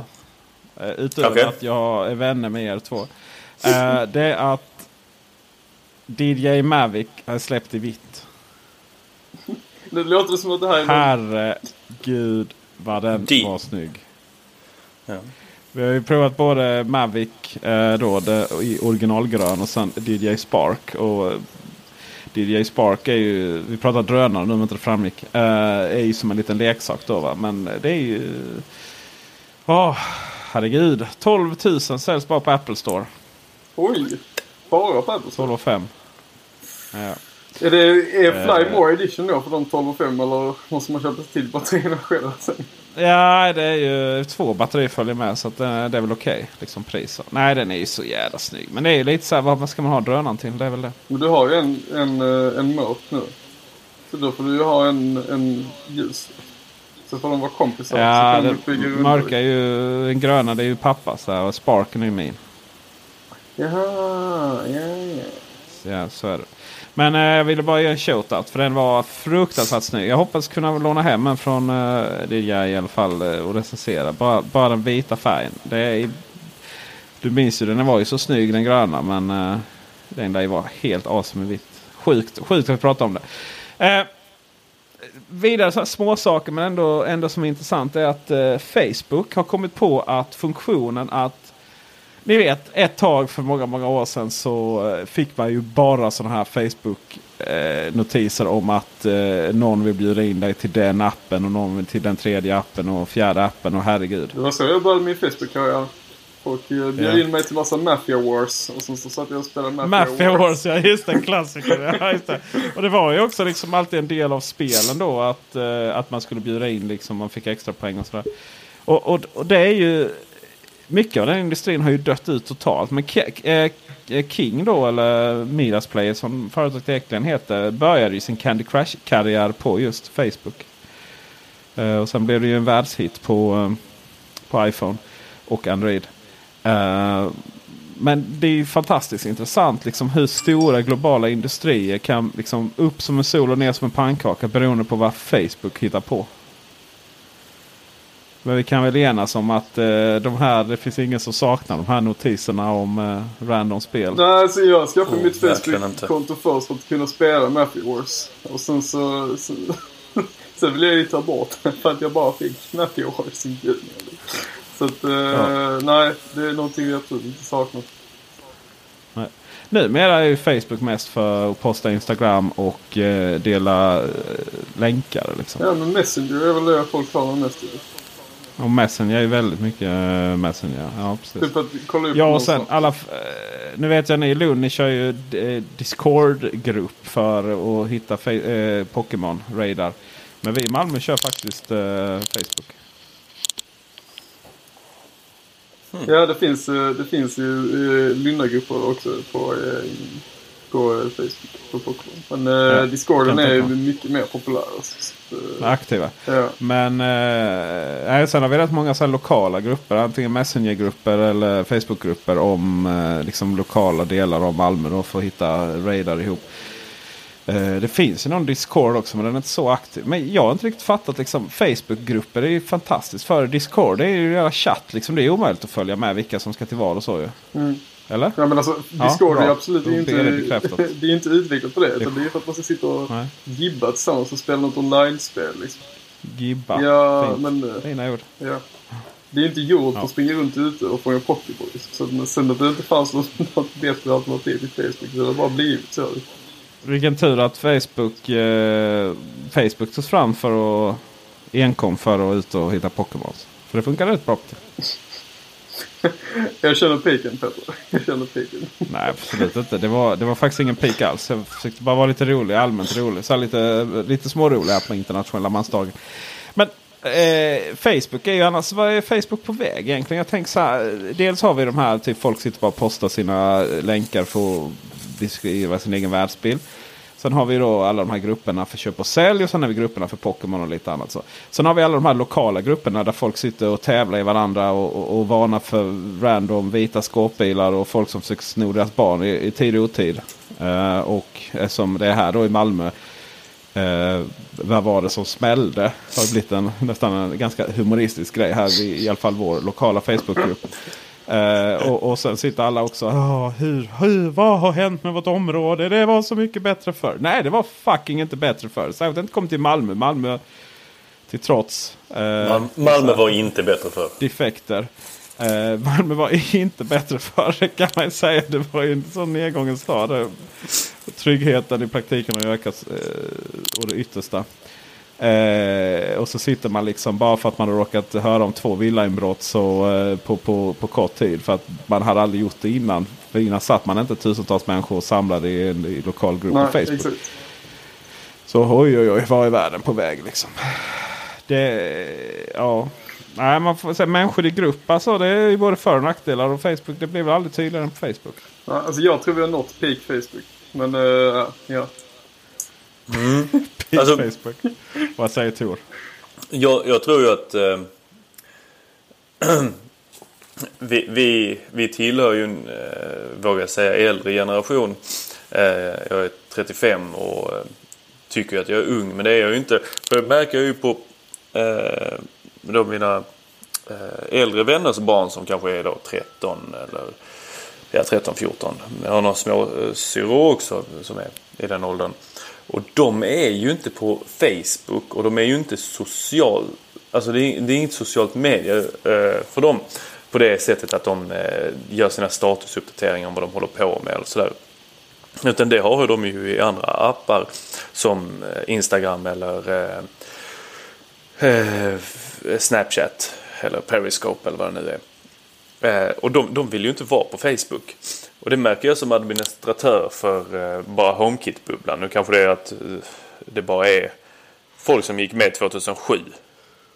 Uh, utöver
Okej.
att jag är vänner med er två. Uh, det är att DJ Mavic är släppt i vitt.
Det låter som att det här är.
Herregud vad den
D.
var snygg.
Ja.
Vi har ju provat både Mavic eh, då, det, i originalgrön och sen DJ Spark. Och eh, DJ Spark är ju, vi pratar drönare nu om inte det framgick. Eh, är ju som en liten leksak då va. Men det är ju... Åh, herregud. 12 000 säljs bara på Apple Store.
Oj! Bara på Apple Store.
12 och 5. Ja.
Är det är Fly
Eh.
More Edition då för de 12 och 5 eller måste man köpa till batterierna själv sen?
Ja, det är ju två batterier följer med så det, det är väl okej. liksom pris. Nej, den är ju så jävla snygg. Men det är ju lite så här, vad ska man ha drönaren till? Det är väl det.
Men du har ju en, en, eh, en mörk nu. Så då får du ju ha en, en ljus. Så får de vara kompisar. så
Ja,
kan
det
du
mörka är ju, den gröna det är ju pappa så här, och sparken är ju min.
Jaha, ja, ja.
Så, ja, så är det. Men eh, jag ville bara ge en shoutout för den var fruktansvärt snygg. Jag hoppas kunna låna hem en från eh, DJ i alla fall eh, och recensera. Bara, bara den vita färgen. Det är, du minns ju den var ju så snygg den gröna men eh, den där var helt awesome i vitt. Sjukt, sjukt att prata om det. Eh, vidare så här små saker men ändå, ändå som är intressant är att eh, Facebook har kommit på att funktionen att ni vet, ett tag för många, många år sedan så eh, fick man ju bara sådana här Facebook-notiser om att eh, någon vill bjuda in dig till den appen och någon till den tredje appen och fjärde appen och herregud.
Det var så jag började min Facebook-karriär. Folk eh, bjöd
Ja.
in mig till massa Mafia Wars. Och sen så satt jag och spelade Mafia,
Mafia
Wars.
Wars, ja just det, en klassiker. Ja, just det. Och det var ju också liksom alltid en del av spelen då att, eh, att man skulle bjuda in liksom, man fick extra poäng och sådär. Och, och, och det är ju mycket av den industrin har ju dött ut totalt. Men eh, eh, King då, eller Midas Play som företaget egentligen heter, började ju sin Candy Crush-karriär på just Facebook. Eh, och sen blev det ju en världshit på, på iPhone och Android. Men det är ju fantastiskt intressant liksom hur stora globala industrier kan liksom upp som en sol och ner som en pannkaka beroende på vad Facebook hittar på. Men vi kan väl enas om att eh, de här, det finns ingen som saknar de här notiserna om eh, random spel.
Nej, alltså jag skaffade
Oh,
mitt. Facebook-konto först för att kunna spela Mafia Wars. Och sen så... så (laughs) sen ville jag ju ta bort (laughs) för att jag bara fick Mafia Wars i juni. Så att, eh, nej, det är någonting jag absolut inte saknar.
Numera är ju Facebook mest för att posta Instagram och eh, dela eh, länkar. Liksom.
Ja, men Messenger är väl det folk talar mest i.
Och Messenger är väldigt mycket eh, Messenger. Ja, precis.
Typ att kolla upp
Ja och sen alla... eh, Nu vet jag ni i Lund ni kör ju eh, Discord-grupp för att hitta eh, Pokémon Radar. Men vi i Malmö kör faktiskt eh, Facebook.
Ja, det finns, det finns ju eh, Lyndagrupper också på, på eh, Facebook. På Pokémon. Men eh,
Ja,
Discorden är mycket mer populär. Eh,
Aktiva.
ja.
Men eh, sen har vi rätt många så lokala grupper. Antingen Messenger-grupper eller Facebook-grupper om eh, liksom lokala delar av Malmö. Då, för att hitta Radar ihop. Eh, det finns ju någon Discord också men den är inte så aktiv. Men jag har inte riktigt fattat liksom Facebook-grupper är ju fantastiskt. För Discord det är ju jävla chatt liksom. Det är omöjligt att följa med vilka som ska till val och så ju.
Mm.
Eller?
Ja men alltså
Ja,
Discord
bra.
är absolut
Då
inte, (laughs)
det
är inte utvecklat på det. Utan det är för att man ska sitta och
Nej.
gibba tillsammans och spela något online-spel. Liksom.
Gibba.
Ja,
Fint.
men... eh,
Fina ord.
Ja. Det är inte gjort
Ja.
att springa runt ute och fånga. Så att- men sen att det inte fanns (laughs) något, bättre alternativ till Facebook så det har bara blivit så.
Vilken tur att Facebook, eh, Facebook togs fram för att enkom för att ut och hitta Pokémons. För det funkar rätt bra. (laughs)
Jag känner piken Petter. Jag känner piken.
Nej absolut inte. Det var, det var faktiskt ingen pik alls. Jag försökte bara vara lite rolig, allmänt rolig. Så lite, lite smårolig här på internationella mansdagen. Men eh, Facebook är ju annars, vad är Facebook på väg egentligen? Jag tänker så här. Dels har vi de här, typ folk sitter bara och postar sina länkar för att beskriva sin egen världsbild. Sen har vi då alla de här grupperna för köp och sälj och sen har vi grupperna för Pokémon och lite annat. Så. Sen har vi alla de här lokala grupperna där folk sitter och tävlar i varandra och, och, och varnar för random vita skåpbilar och folk som försöker sno deras barn i, i tid och otid. Uh, och som det är här då i Malmö. Uh, vad var det som smällde? Det har blivit en, nästan en ganska humoristisk grej här. I, i alla fall vår lokala Facebookgrupp. Eh, och, och sen sitter alla också. "Ah, hur, hur, vad har hänt med vårt område? Det var så mycket bättre förr. Nej, det var fucking inte bättre förr. Särskilt inte kommit till Malmö. Malmö till trots. eh,
Mal- Malmö var inte bättre för.
defekter. Eh, Malmö var (laughs) inte bättre förr det kan man säga. Det var ju en sån nedgången stad. Tryggheten i praktiken har ökat eh, och det yttersta. Eh, och så sitter man liksom bara för att man har råkat höra om två villainbrott så, eh, på, på, på kort tid. För att man hade aldrig gjort det innan. För innan satt man inte tusentals människor samlade i en i lokal grupp på Facebook.
exakt.
Så oj oj oj, var är världen på väg liksom? Det, ja. Nej, man får säga människor i grupp alltså. Det är både för och nackdelar. Och Facebook, det blir väl aldrig tydligare än på Facebook.
Ja, alltså jag tror vi har nått peak Facebook. Men eh, ja.
Alltså-
Facebook. Vad säger Tor?
Jag, jag tror ju att eh, (clears throat) vi, vi, vi tillhör ju en, eh, vågar jag säga, äldre generation. Eh, jag är 35 och tycker att jag är ung, men det är jag ju inte. För det märker jag ju på då mina äldre vänners barn som kanske är då 13 eller ja, 13-14. Jag har några små syror också som är i den åldern. Och de är ju inte på Facebook och de är ju inte social. Alltså det är, det är inget socialt medie eh, för dem. På det sättet att de eh, gör sina statusuppdateringar om vad de håller på med eller sådär. Utan det har de ju i andra appar som eh, Instagram eller eh, eh, Snapchat eller Periscope eller vad det nu är. Eh, och de, de vill ju inte vara på Facebook. Och det märker jag som administratör för eh, bara HomeKit-bubblan. Nu kanske det är att eh, det bara är folk som gick med 2007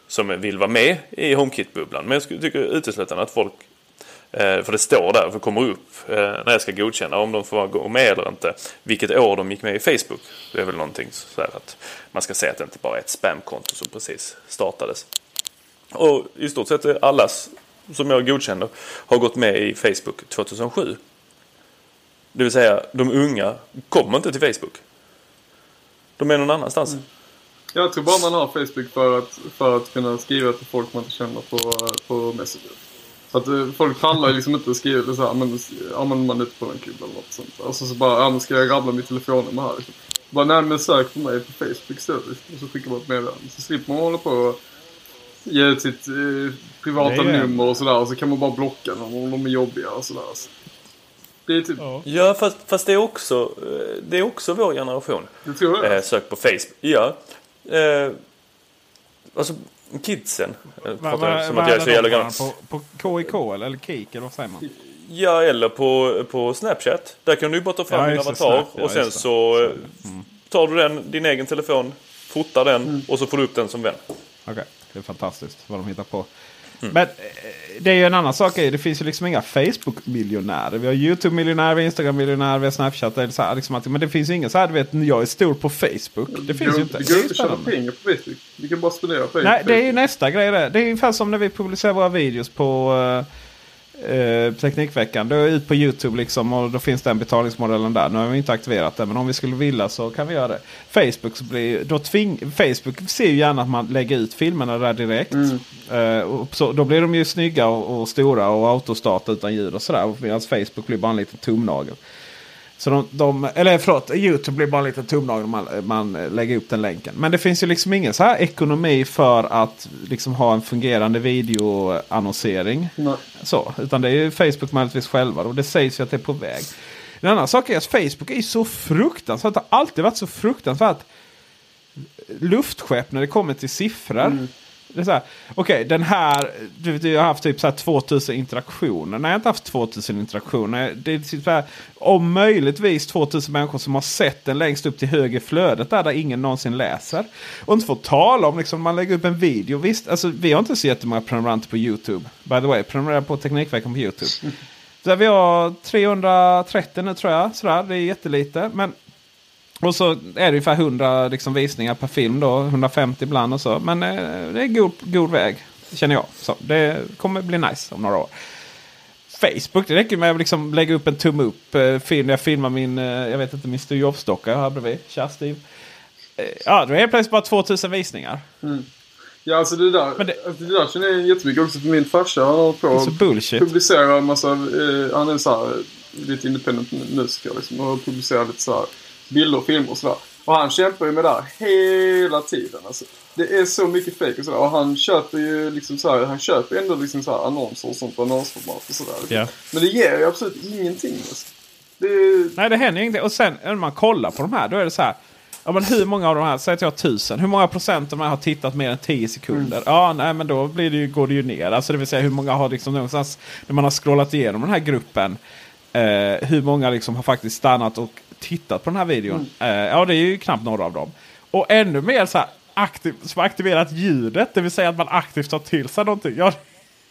som vill vara med i HomeKit-bubblan. Men jag tycker uteslutande att folk, eh, för det står där, för det kommer upp när jag ska godkänna om de får gå med eller inte, vilket år de gick med i Facebook. Det är väl någonting så här att man ska säga att det inte bara är ett spamkonto som precis startades. Och i stort sett allas som jag godkänner har gått med i Facebook 2007. Det vill säga, de unga kommer inte till Facebook. De är någon annanstans.
Jag tror bara man har Facebook för att, för att kunna skriva till folk man inte känner på, på Messenger. Så att eh, folk pallar liksom inte skriva så här, men använder man ute på en kul eller något sånt. Och så, så bara, ja men ska jag rabbla mitt telefonnummer här liksom. Bara, nej men sök på mig på Facebook istället. Och så skickar man ett meddelande. Så slipper man hålla på och ge ut sitt eh, privata
är-
nummer och sådär. Och så kan man bara blocka dem om de är jobbiga och sådär. Så. Det är typ,
Ja, fast, fast det, är också, eh, det är också vår generation.
det tror jag.
Eh, sök på Facebook. Ja. Eh, alltså, kidsen. Jag pratar som att jag är så jävla gammal.
På, på KIK eller, eller KIK eller vad säger man?
Ja, eller på, på Snapchat. Där kan du bara ta fram
Ja,
din avatar
Snap, ja,
och sen
det.
så eh, tar du den, din egen telefon, fotar den och så får du upp den som vän.
Okej, det är fantastiskt vad de hittar på.
Mm.
Men eh, det är ju en annan sak. Det finns ju liksom inga Facebook-miljonärer. Vi har YouTube-miljonärer, vi har Instagram-miljonärer, vi har Snapchat. Är så här, liksom att, men det finns ju ingen så här, du vet, jag är stor på Facebook. Det finns ju inte.
Det går inte att tjäna pengar på Facebook. Vi kan bara spendera pengar
Nej, det är ju nästa grej det. Det är ungefär som när vi publicerar våra videos på eh, eh, Teknikveckan. Då är ut på YouTube liksom och då finns den betalningsmodellen där. Nu har vi inte aktiverat den men om vi skulle vilja så kan vi göra det. Facebook, blir, då tving, Facebook ser ju gärna att man lägger ut filmerna där direkt. Eh, och så, då blir de ju snygga och, och stora och autostarta utan ljud och sådär. Medan Facebook blir bara en liten tumnagel. Så de, de, eller förlåt, YouTube blir bara en liten tumnagel om man, man lägger upp den länken. Men det finns ju liksom ingen så här ekonomi för att liksom ha en fungerande videoannonsering.
Nej.
Så, utan det är ju Facebook möjligtvis själva och det sägs ju att det är på väg. En annan sak är att Facebook är så fruktansvärt, det har alltid varit så fruktansvärt luftskepp när det kommer till siffror. Det är så här, Okej, den här, du, du har haft typ så här 2000 interaktioner. Nej, jag har inte haft 2000 interaktioner. Det är typ så här, om möjligtvis 2000 människor som har sett den längst upp till höger flödet där, där ingen någonsin läser. Och inte får tala om liksom, man lägger upp en video. Visst, alltså, vi har inte så jättemånga prenumeranter på YouTube. By the way, prenumerera på Teknikveckan på YouTube. (laughs) Där vi har 330 nu tror jag. Sådär, det är jättelite. Men och så är det ungefär 100 liksom, visningar per film då. 150 ibland och så. Men eh, det är god, god väg. Känner jag. Så det kommer bli nice om några år. Facebook, det räcker med att liksom lägga upp en tumme upp. Eh, film, jag filmar min, eh, jag vet inte, min Steve Jobs-docka här bredvid. Tja Steve. eh, ja, då är det plötsligt bara 2000 visningar.
Ja, alltså det där,
Men
det... Alltså det där känner jag jättemycket också för min farsa. Han håller på
Det är så
att
bullshit.
publicera en massa, eh, han är så här, lite independent musiker liksom. Och publicerar lite så här bilder och filmer och sådär. Och han kämpar ju med det här hela tiden. Alltså, det är så mycket fake och sådär. Och han köper ju liksom så här, han köper ändå liksom så här annonser och sånt, annonsformat och sådär.
Ja.
Men det ger ju absolut ingenting. Alltså. Det
Nej, det händer ingenting. Och sen när man kollar på de här, då är det så här. Ja, men hur många av de här, säg att jag har tusen. Hur många procent av de här har tittat mer än 10 sekunder? Ja, nej, men då blir det ju, går det ju ner. Alltså det vill säga hur många har liksom någonstans, när man har scrollat igenom den här gruppen. Eh, hur många liksom har faktiskt stannat och tittat på den här videon? Eh, ja, det är ju knappt några av dem. Och ännu mer så här aktiv, som aktiverat ljudet. Det vill säga att man aktivt tar till sig någonting. Ja, det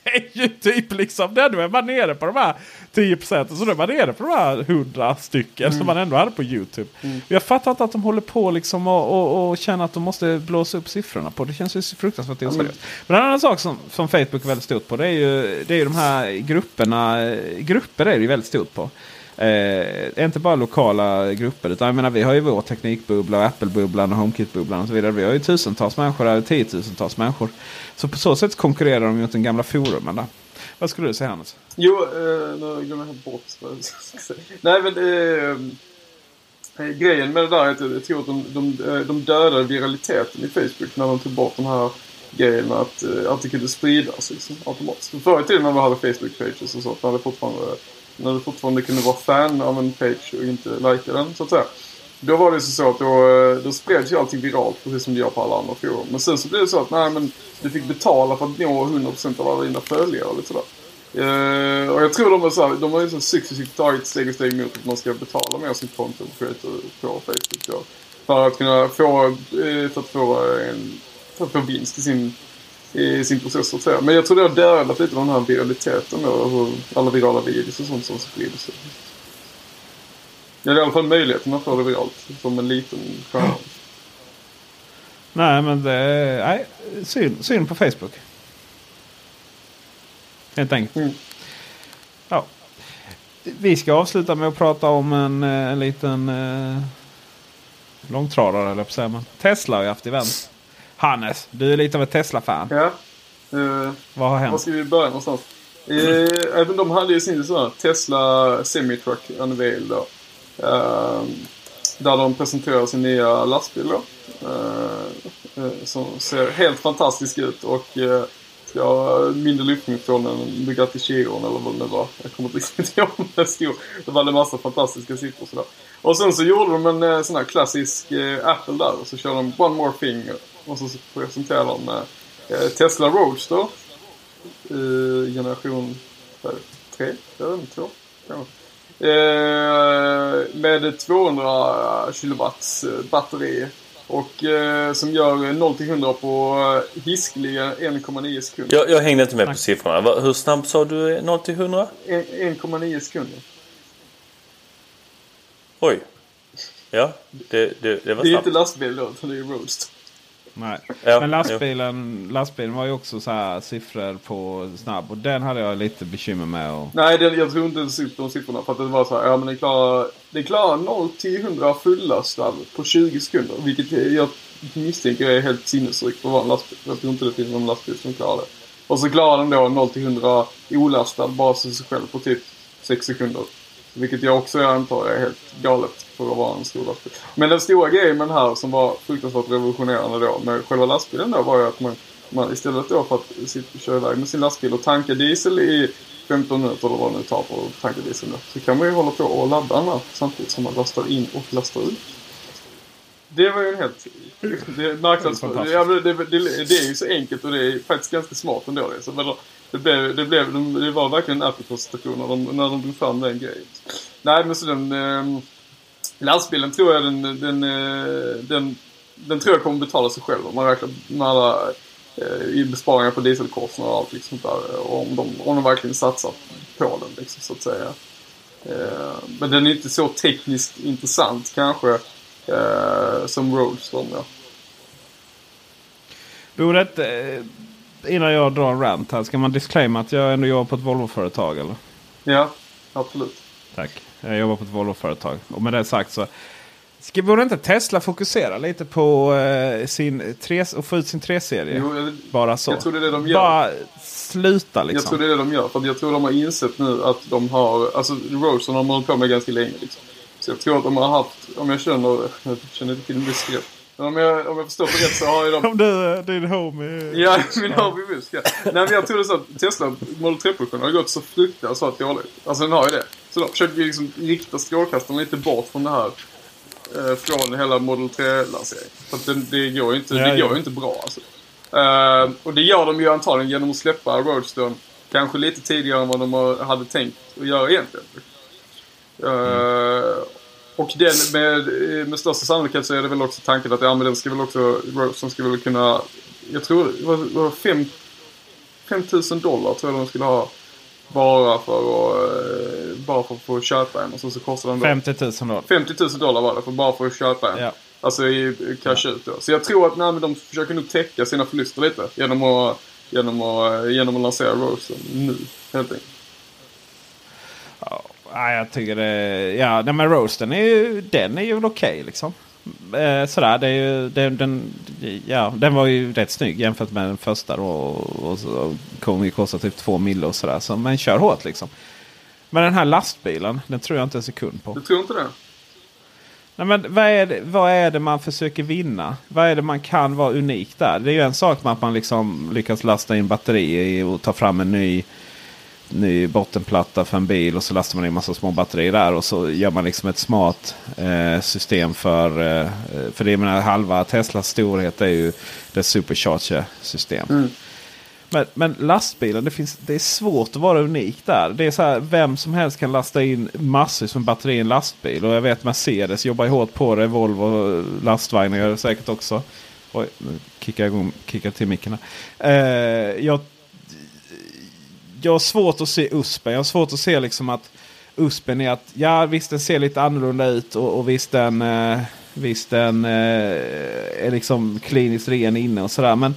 (laughs) är ju typ liksom det. Nu är man nere på de här 10 procenten. Så nu är man nere på de här 100 stycken som man ändå hade på YouTube. Jag fattar inte att de håller på liksom och, och, och känner att de måste blåsa upp siffrorna på. Det känns ju fruktansvärt oseriöst. Men en annan sak som, som Facebook är väldigt stort på. Det är ju, det är ju de här grupperna. Grupper är det ju väldigt stort på. Eh, inte bara lokala grupper. Utan jag menar, vi har ju vår teknikbubbla, och Apple-bubblan och HomeKit-bubblan och så vidare. Vi har ju tusentals människor, eller tiotusentals människor. Så på så sätt konkurrerar de ju mot den gamla forumen. Där. Vad skulle du säga Hannes?
Jo, eh, nu glömmer jag bort vad jag ska säga. Nej, men eh, eh, grejen med det där är att jag tror att de, de, eh, de dödade viraliteten i Facebook när de tog bort de här grejen med att, eh, att det kunde spridas liksom, automatiskt. För Förr i tiden när vi hade Facebook-pages och sånt. när det fortfarande, när du fortfarande kunde vara fan av en page och inte likea den, så att säga. Då var det så att då, eh, då spreds ju allting viralt precis som det gör på alla andra forum. Men sen så blev det så att nej men du fick betala för att nå 100% av alla dina följare och lite sådär. Uh, och jag tror de har, så här, de har liksom successivt tagit steg och steg mot att man ska betala mer som content creator på Facebook. Då, för att kunna få, eh, för att få, en, för att få vinst i sin, i sin process så att säga. Men jag tror det har dödat lite den här viraliteten då. hur Alla virala videos och sånt som sprids. Ja, det är i alla fall möjligheten att få det viralt som en liten stjärna.
Nej, men det är nej, synd, synd på Facebook. Helt enkelt.
Mm.
Ja. Vi ska avsluta med att prata om en, eh, en liten eh, långtradare, eller på Tesla har ju haft event. Hannes, du är lite av ett Tesla-fan.
Ja. Eh,
Vad har
Var
hänt?
ska vi börja någonstans? Eh, även de hade ju sin sån Tesla Semitruck Unveil då. Eh, där de presenterar sin nya lastbil då. Eh, som ser helt fantastisk ut och ska ha mindre lyftfunktion än Bugatti Chiron eller vad det nu var. Jag kommer inte riktigt (laughs) ihåg vad det stod. Det var en massa fantastiska siffror sådär. Och sen så gjorde de en sån här klassisk Apple där och så körde de One More Thing och så presenterade de eh, Tesla Roadster eh, generation 3, jag vet inte, 2. Eh, med 200 kilowatts eh, batteri. Och eh, som gör 0 till 100 på eh, hiskeliga 1,9 sekunder.
Jag, jag hängde inte med på siffrorna. Hur snabbt sa du 0 till 100?
En- 1,9 sekunder.
Oj. Ja, det, det, det var
Det är
snabbt.
inte lastbil då, utan det är Roadster.
Nej.
Ja,
Men lastbilen, lastbilen var ju också så här siffror på snabb. Och den hade jag lite bekymmer med. Och...
Nej, det, jag tror inte ens ut de siffrorna. För att det var så här, ja men den klarar, den klarar 0 till 100 fullastad på 20 sekunder. Vilket jag misstänker är helt sinnessjukt för att vara en lastbil. Jag tror inte det finns någon lastbil som klarar det. Och så klarar den då 0 till 100 olastad bara sig själv på typ 6 sekunder. Vilket jag också antar är helt galet för att vara en stor lastbil. Men den stora grejen med den här som var fruktansvärt revolutionerande då med själva lastbilen då var ju att man, man istället då för att sitta, köra iväg med sin lastbil och tanka diesel i 15 minuter eller vad det nu tar på att tanka diesel då, Så kan man ju hålla på och ladda den här samtidigt som man lastar in och lastar ut. Det var ju en helt... Det, är marknads,
Det
det, det, det är ju så enkelt och det är faktiskt ganska smart ändå. Det, så, men det, blev, det, blev, det var verkligen en Apple-presentation när de, när de drog fram den grejen. Nej men så den... Eh, lastbilen tror jag den, den, eh, den, den tror jag kommer betala sig själv om man räknar med alla eh, besparingar på dieselkostnader och allt liksom där. Och Om de, om de verkligen satsar på den liksom så att säga. Eh, men den är inte så tekniskt intressant kanske eh, som Roadster. Ja.
Vore eh, innan jag drar en rant här, ska man disclaima att jag ändå jobbar på ett Volvo-företag eller?
ja, absolut.
Tack. Jag jobbar på ett Volvo-företag. Och med det sagt så Ska, borde inte Tesla fokusera lite på eh, sin tre, och få ut sin 3-serie?
Jo, jag-
Bara så.
jag tror det är det de gör.
Bara sluta liksom.
Jag tror det är det de gör. För jag tror de har insett nu att de har... Alltså Rosen har de hållit på med ganska länge. Liksom. Så jag tror att de har haft... Om jag känner... Jag känner inte till Musk. Men om jag, om jag förstår det rätt så har ju de... (laughs)
Om du, eh, din homie...
Ja, min hobby Musk. Ja. Nej, men jag tror det är så att Tesla Model 3-produktionen har gått så fruktansvärt dåligt. Alltså den har ju det. Så de försöker ju liksom rikta strålkastaren lite bort från det här. Eh, från hela Model 3-lanseringen. För att det, det går ju inte,
Ja,
det går ju inte bra alltså. Eh, och det gör de ju antagligen genom att släppa Roadstone kanske lite tidigare än vad de hade tänkt att göra egentligen. Eh, och den med, med största sannolikhet så är det väl också tanken att ja, men den ska väl också, Roadstone ska väl kunna, jag tror det var, var fem 5000 dollar tror jag de skulle ha. Bara för att, eh, bara för att få köpa en. Och så, så kostar den då
50 000 dollar.
50 000 dollar var det för bara för att köpa en.
Ja.
Alltså i cash ut då. Så jag tror att nej, men de försöker nog täcka sina förluster lite. Genom att, genom att, genom att lansera Rosen nu. Helt enkelt.
Ja, jag tycker det... Ja, nej, men roasten är ju, den är ju okej liksom. Eh, sådär, det är ju, den, den, ja, den var ju rätt snygg jämfört med den första. Då, och, och så kommer ju kosta typ två mille och sådär. Så, men kör hårt liksom. Men den här lastbilen, den tror jag inte en sekund på.
Du tror inte det?
Nej, men vad, är det, vad är det man försöker vinna? Vad är det man kan vara unikt där? Det är ju en sak med att man liksom lyckas lasta in batterier och ta fram en ny, ny bottenplatta för en bil. Och så lastar man in massa små batterier där. Och så gör man liksom ett smart eh, system för... Eh, för det menar, halva Teslas storhet är ju det supercharger-system. Men, men lastbilen, det, finns, det är svårt att vara unik där. Det är så här, vem som helst kan lasta in massor med batteri i en lastbil. Och jag vet Mercedes jobbar hårt på det. Volvo lastvagnar gör det säkert också. Oj, nu kickar jag igång, kickar till micken. Eh, jag, jag har svårt att se USPen. Jag har svårt att se liksom att USPen är att ja visst den ser lite annorlunda ut och, och visst den, eh, visst den eh, är liksom kliniskt ren inne och sådär. Men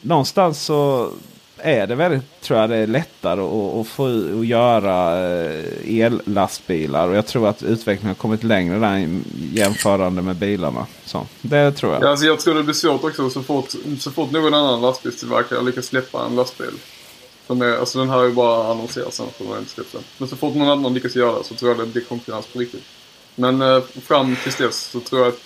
någonstans så är det väldigt, tror jag det är lättare att, att få att göra eh, ellastbilar. Och jag tror att utvecklingen har kommit längre där jämförande med bilarna. Så, det tror jag.
Ja, alltså jag tror det blir svårt också så fort, så fort någon annan lastbilstillverkare lyckas släppa en lastbil. Som är, alltså den här är ju bara annonserad sen för den än. Men så fort någon annan lyckas göra det så tror jag det blir konkurrens på riktigt. Men eh, fram tills dess så tror jag att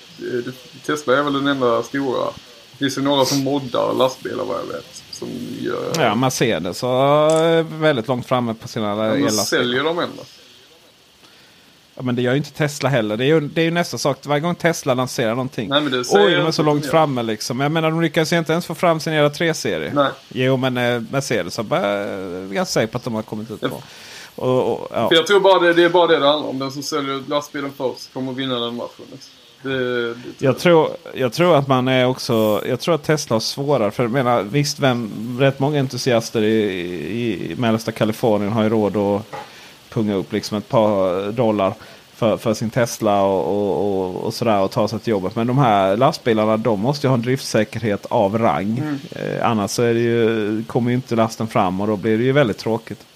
eh, Tesla är väl den enda stora. Det finns ju några som moddar lastbilar vad jag vet. Som gör...
Ja, Mercedes är väldigt långt framme på sina
men
ellastbilar.
säljer de ändå?
Ja, men det gör ju inte Tesla heller. Det är ju, det är ju nästa sak. Varje gång Tesla lanserar någonting.
Nej, men det
Oj,
jag
de är så långt framme liksom. Jag menar, de lyckas ju inte ens få fram sin era 3-serie.
Nej.
Jo, men eh, Mercedes har bara... Jag är ganska säker på att de har kommit ut på. Och, och, ja.
För jag tror bara det, det är bara det det handlar om. Den som säljer lastbilen först kommer att vinna den matchen. Det, det,
Jag tror, jag tror att man är också... Jag tror att Tesla har svårare. För jag menar, visst, vem, rätt många entusiaster i, i, i mellersta Kalifornien har ju råd att punga upp liksom ett par dollar för, för sin Tesla och, och, och, och sådär och ta sig till jobbet. Men de här lastbilarna de måste ju ha en driftsäkerhet av rang. Eh, annars så är det ju, kommer ju inte lasten fram och då blir det ju väldigt tråkigt.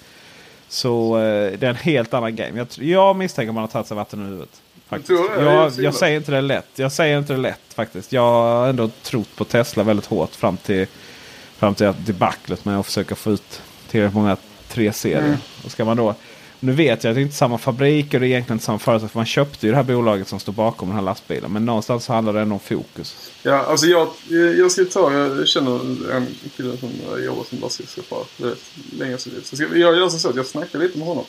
Så eh, det är en helt annan game. Jag, jag misstänker man har tagit sig vatten ur huvudet. Faktiskt.
Jag
Jag, säger inte det lätt. Jag säger inte det lätt faktiskt. Jag har ändå trott på Tesla väldigt hårt fram till, fram till debaclet med att försöka få ut tillräckligt många 3-serier.
Mm.
Och ska man då, nu vet jag att det inte är samma fabrik och det är egentligen inte samma företag. För man köpte ju det här bolaget som står bakom den här lastbilen. Men någonstans så handlar det ändå om fokus.
Ja, alltså jag, jag ska ta, jag känner en kille som jobbar som lastbilschaufför. Länge. Så ska, jag gör så att jag snackar lite med honom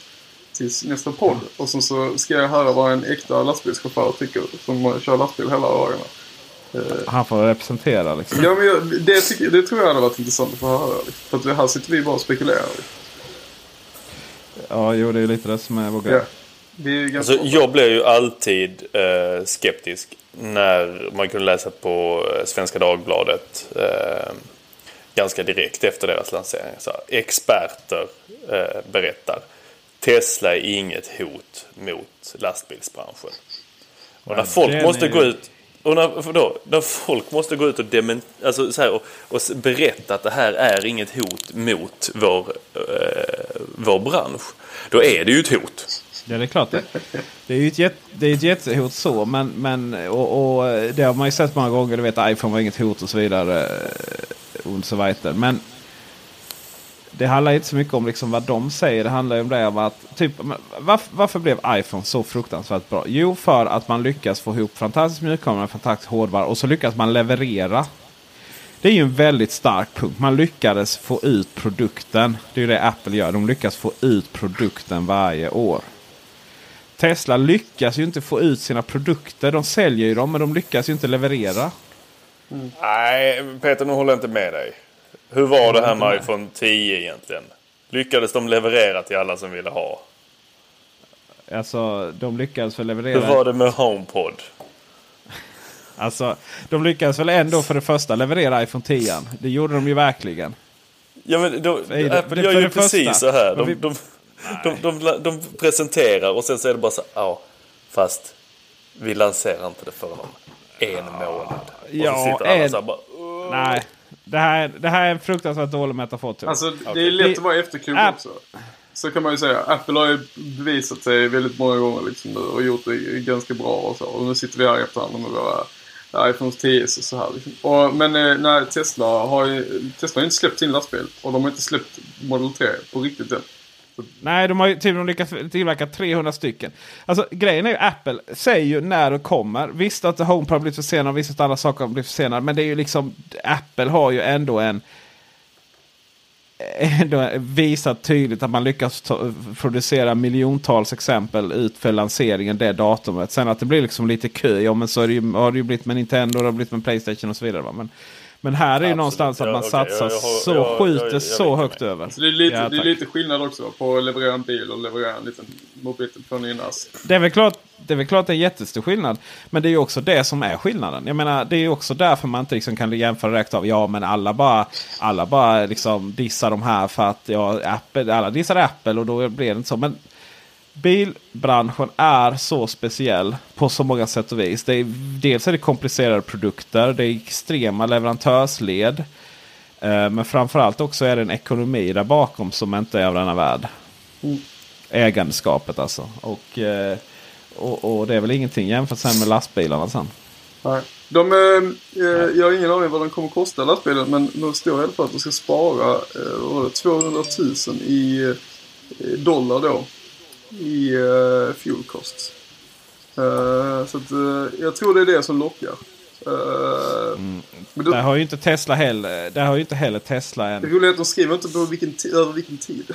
tills nästa podd. Och sen så ska jag höra vad en äkta lastbilschaufför tycker som kör lastbil hela dagarna.
Han får representera liksom.
Ja, men jag, det, det tror jag hade varit intressant att få höra. Liksom. För att här sitter vi bara och spekulerar.
Ja, jo det är lite det som är vår grej.
Ja. Det är
Alltså, jag blev ju alltid eh, skeptisk när man kunde läsa på eh, Svenska Dagbladet eh, ganska direkt efter deras lansering. Så här, experter eh, berättar Tesla är inget hot mot lastbilsbranschen. Och när folk måste gå ut och när, för då, när folk måste gå ut och, dement, alltså så här, och, och berätta att det här är inget hot mot vår, eh, vår bransch. Då är det ju ett hot.
Ja, det är klart. Det, det är ju ett, det är ett jättehot så. Men, men, och, och det har man ju sett många gånger. Du vet iPhone var inget hot och så vidare. Eh, och så vidare. Men det handlar inte så mycket om liksom vad de säger. Det handlar om det om att typ, varför, varför blev iPhone så fruktansvärt bra? Jo, för att man lyckas få ihop fantastisk mjukvara med fantastisk hårdvara och så lyckas man leverera. Det är ju en väldigt stark punkt. Man lyckades få ut produkten. Det är ju det Apple gör. De lyckas få ut produkten varje år. Tesla lyckas ju inte få ut sina produkter. De säljer ju dem men de lyckas ju inte leverera. Mm.
Nej, Peter nu håller jag inte med dig. Hur var det här med iPhone 10 egentligen? Lyckades de leverera till alla som ville ha?
Alltså de lyckades väl
Hur
leverera.
var det med HomePod?
Alltså de lyckades väl ändå för det första leverera iPhone 10. Det gjorde de ju verkligen.
Ja men då,
det-
Apple gör ju
första-
precis så här. De,
vi-
de, de, de presenterar och sen så är det bara så ja fast vi lanserar inte det förrän om en månad. Och
Ja,
så sitter alla
en-
så här bara,
Nej, det här, det här är en fruktansvärt dålig metafor. jag.
Alltså, det är lätt att vara efterklok
App-
också. Så kan man ju säga. Apple har ju bevisat sig väldigt många gånger liksom nu och gjort det ganska bra och så. Och nu sitter vi här i efterhand med våra iPhone 10 och så här. Liksom. Och, men eh, när Tesla har ju, Tesla har ju inte släppt sin lastbil. Och de har inte släppt Model 3 på riktigt än.
Nej, de har ju till och med lyckats tillverka 300 stycken. Alltså grejen är ju Apple säger ju när det kommer. Visst att HomePod har blivit försenad och visst att andra saker har blivit försenade. Men det är ju liksom Apple har ju ändå en ändå visat tydligt att man lyckas ta, producera miljontals exempel ut för lanseringen det datumet. Sen att det blir liksom lite kö, ja men så är det ju, har det ju blivit med Nintendo, det har blivit med Playstation och så vidare. Va? Men, men här är ju
Absolut.
någonstans att
Ja,
man
okej,
satsar
jag- jag
så,
jag-
skjuter så högt över.
Så det är lite,
Ja,
det är lite skillnad också på att leverera en bil och leverera en liten mobiltelefon i en.
Det är, väl klart, det är väl klart det är en jättestor skillnad. Men det är ju också det som är skillnaden. Jag menar, det är ju också därför man inte liksom kan jämföra direkt av. Ja, men alla bara, alla bara liksom dissar de här för att ja, Apple, alla dissar Apple och då blir det inte så. Men bilbranschen är så speciell på så många sätt och vis. Det är, dels är det komplicerade produkter. Det är extrema leverantörsled. Eh, Men framförallt också är det en ekonomi där bakom som inte är av denna värld. Ägandeskapet alltså. Och, eh, och, och det är väl ingenting jämfört med lastbilarna sen.
Nej. De, eh, eh, jag har ingen aning vad de kommer kosta lastbilen men de står i alla fall att de ska spara eh, vad var det, 200 000 i dollar då. I eh, fuel costs. Eh, så att, eh, jag tror det är det som lockar. Eh, men då,
Där har ju inte Tesla heller. Där har ju inte heller Tesla
det
en.
roliga är att de skriver inte på vilken över vilken tid.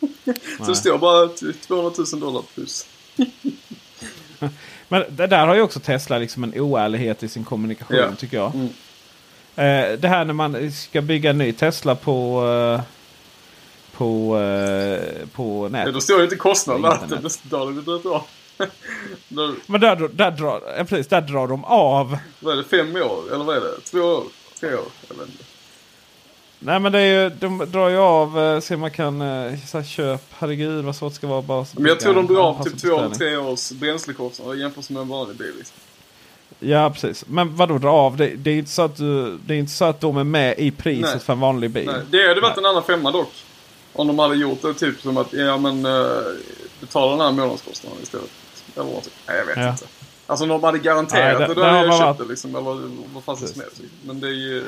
(laughs) så det står bara t- 200 000 dollar plus. (laughs)
Men det där har ju också Tesla liksom en oärlighet i sin kommunikation
Ja.
tycker jag.
Mm.
Det här när man ska bygga en ny Tesla på, på, eh, på
Ja,
nätet.
då står det inte kostnaderna. Det står det inte bra. (laughs)
Men där, där, drar, ja, precis, där drar de av.
Vad är det? Fem år? Eller vad är det? Två år? Tre år? Jag vet inte.
Nej men det är ju, de drar ju av, eh, se om man kan, eh, så här, köp, herregud vad svårt det ska vara bara.
Men jag tror de drar av typ två eller tre års bränslekostnader jämfört med en vanlig bil. Liksom.
Ja precis. Men vad då dra av? Det, det är inte så att du, det är inte så att de är med i priset
Nej.
för en vanlig bil.
Nej, det hade varit en annan femma dock. Om de hade gjort det typ som att, ja men uh, betala den här månadskostnaden istället. Eller vad typ. Nej, jag vet
Ja.
inte. Alltså om de hade garanterat
Nej,
det,
det-
då
det
hade jag köpt
varit-
det liksom. Eller vad fasen som helst. Men det är ju...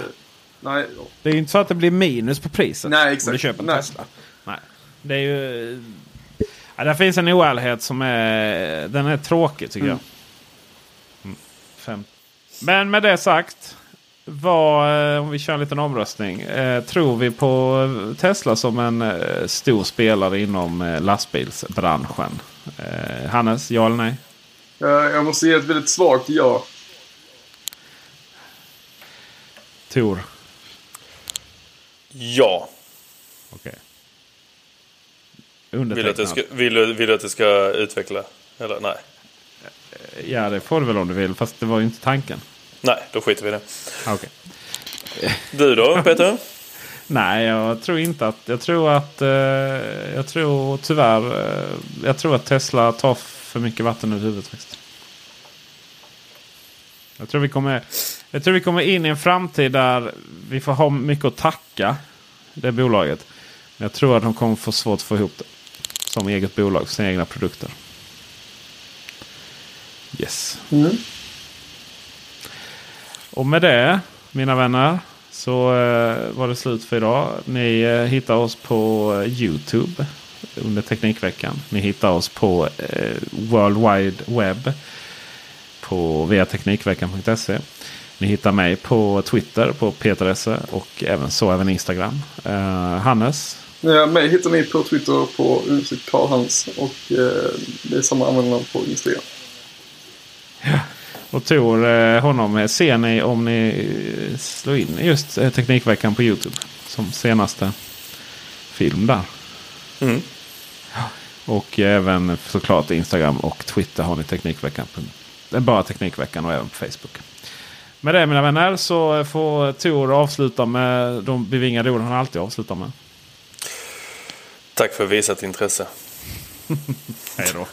Nej.
Det är ju inte så att det blir minus på priset.
Nej,
Om
exakt.
du köper en
Nej.
Tesla. Nej. Det är ju... Ja, där finns en oärlighet som är... Den är tråkig tycker jag. Mm. Fem. Men med det sagt. Vad, eh, om vi kör en liten omröstning. Eh, tror vi på Tesla som en eh, stor spelare inom eh, lastbilsbranschen? Eh, Hannes, ja eller nej?
Eh, jag måste ge ett väldigt svagt ja.
Tor?
Ja.
Okej.
Vill du, att ska, vill, du, vill du att jag ska utveckla? Eller nej?
Ja, det får du väl om du vill. Fast det var ju inte tanken.
Nej, då skiter vi i det.
Okej.
Du då, Peter? (laughs)
Nej, jag tror inte att... Jag tror att... Eh, jag tror tyvärr... Eh, jag tror att Tesla tar för mycket vatten ur huvudet faktiskt. Jag tror vi kommer... Jag tror vi kommer in i en framtid där vi får ha mycket att tacka det bolaget. Men jag tror att de kommer få svårt att få ihop det. Som eget bolag, sina egna produkter. Yes.
Mm.
Och med det, mina vänner, så eh, var det slut för idag. Ni eh, hittar oss på eh, Youtube under Teknikveckan. Ni hittar oss på World Wide Web på via Teknikveckan.se. Ni hittar mig på Twitter på Peter Esse och även så även Instagram. Eh, Hannes,
Ja, mig hittar ni på Twitter på uttryck Karl Hans och eh, det är samma användare på Instagram.
Och Tor, eh, honom ser ni om ni eh, slår in just eh, Teknikveckan på Youtube. Som senaste film där.
Mm.
Och även såklart Instagram och Twitter har ni Teknikveckan. På, det är bara Teknikveckan och även på Facebook. Med det mina vänner så får Tor avsluta med de bevingade orden han alltid avslutar med.
Tack för visat intresse. (laughs) Hej då.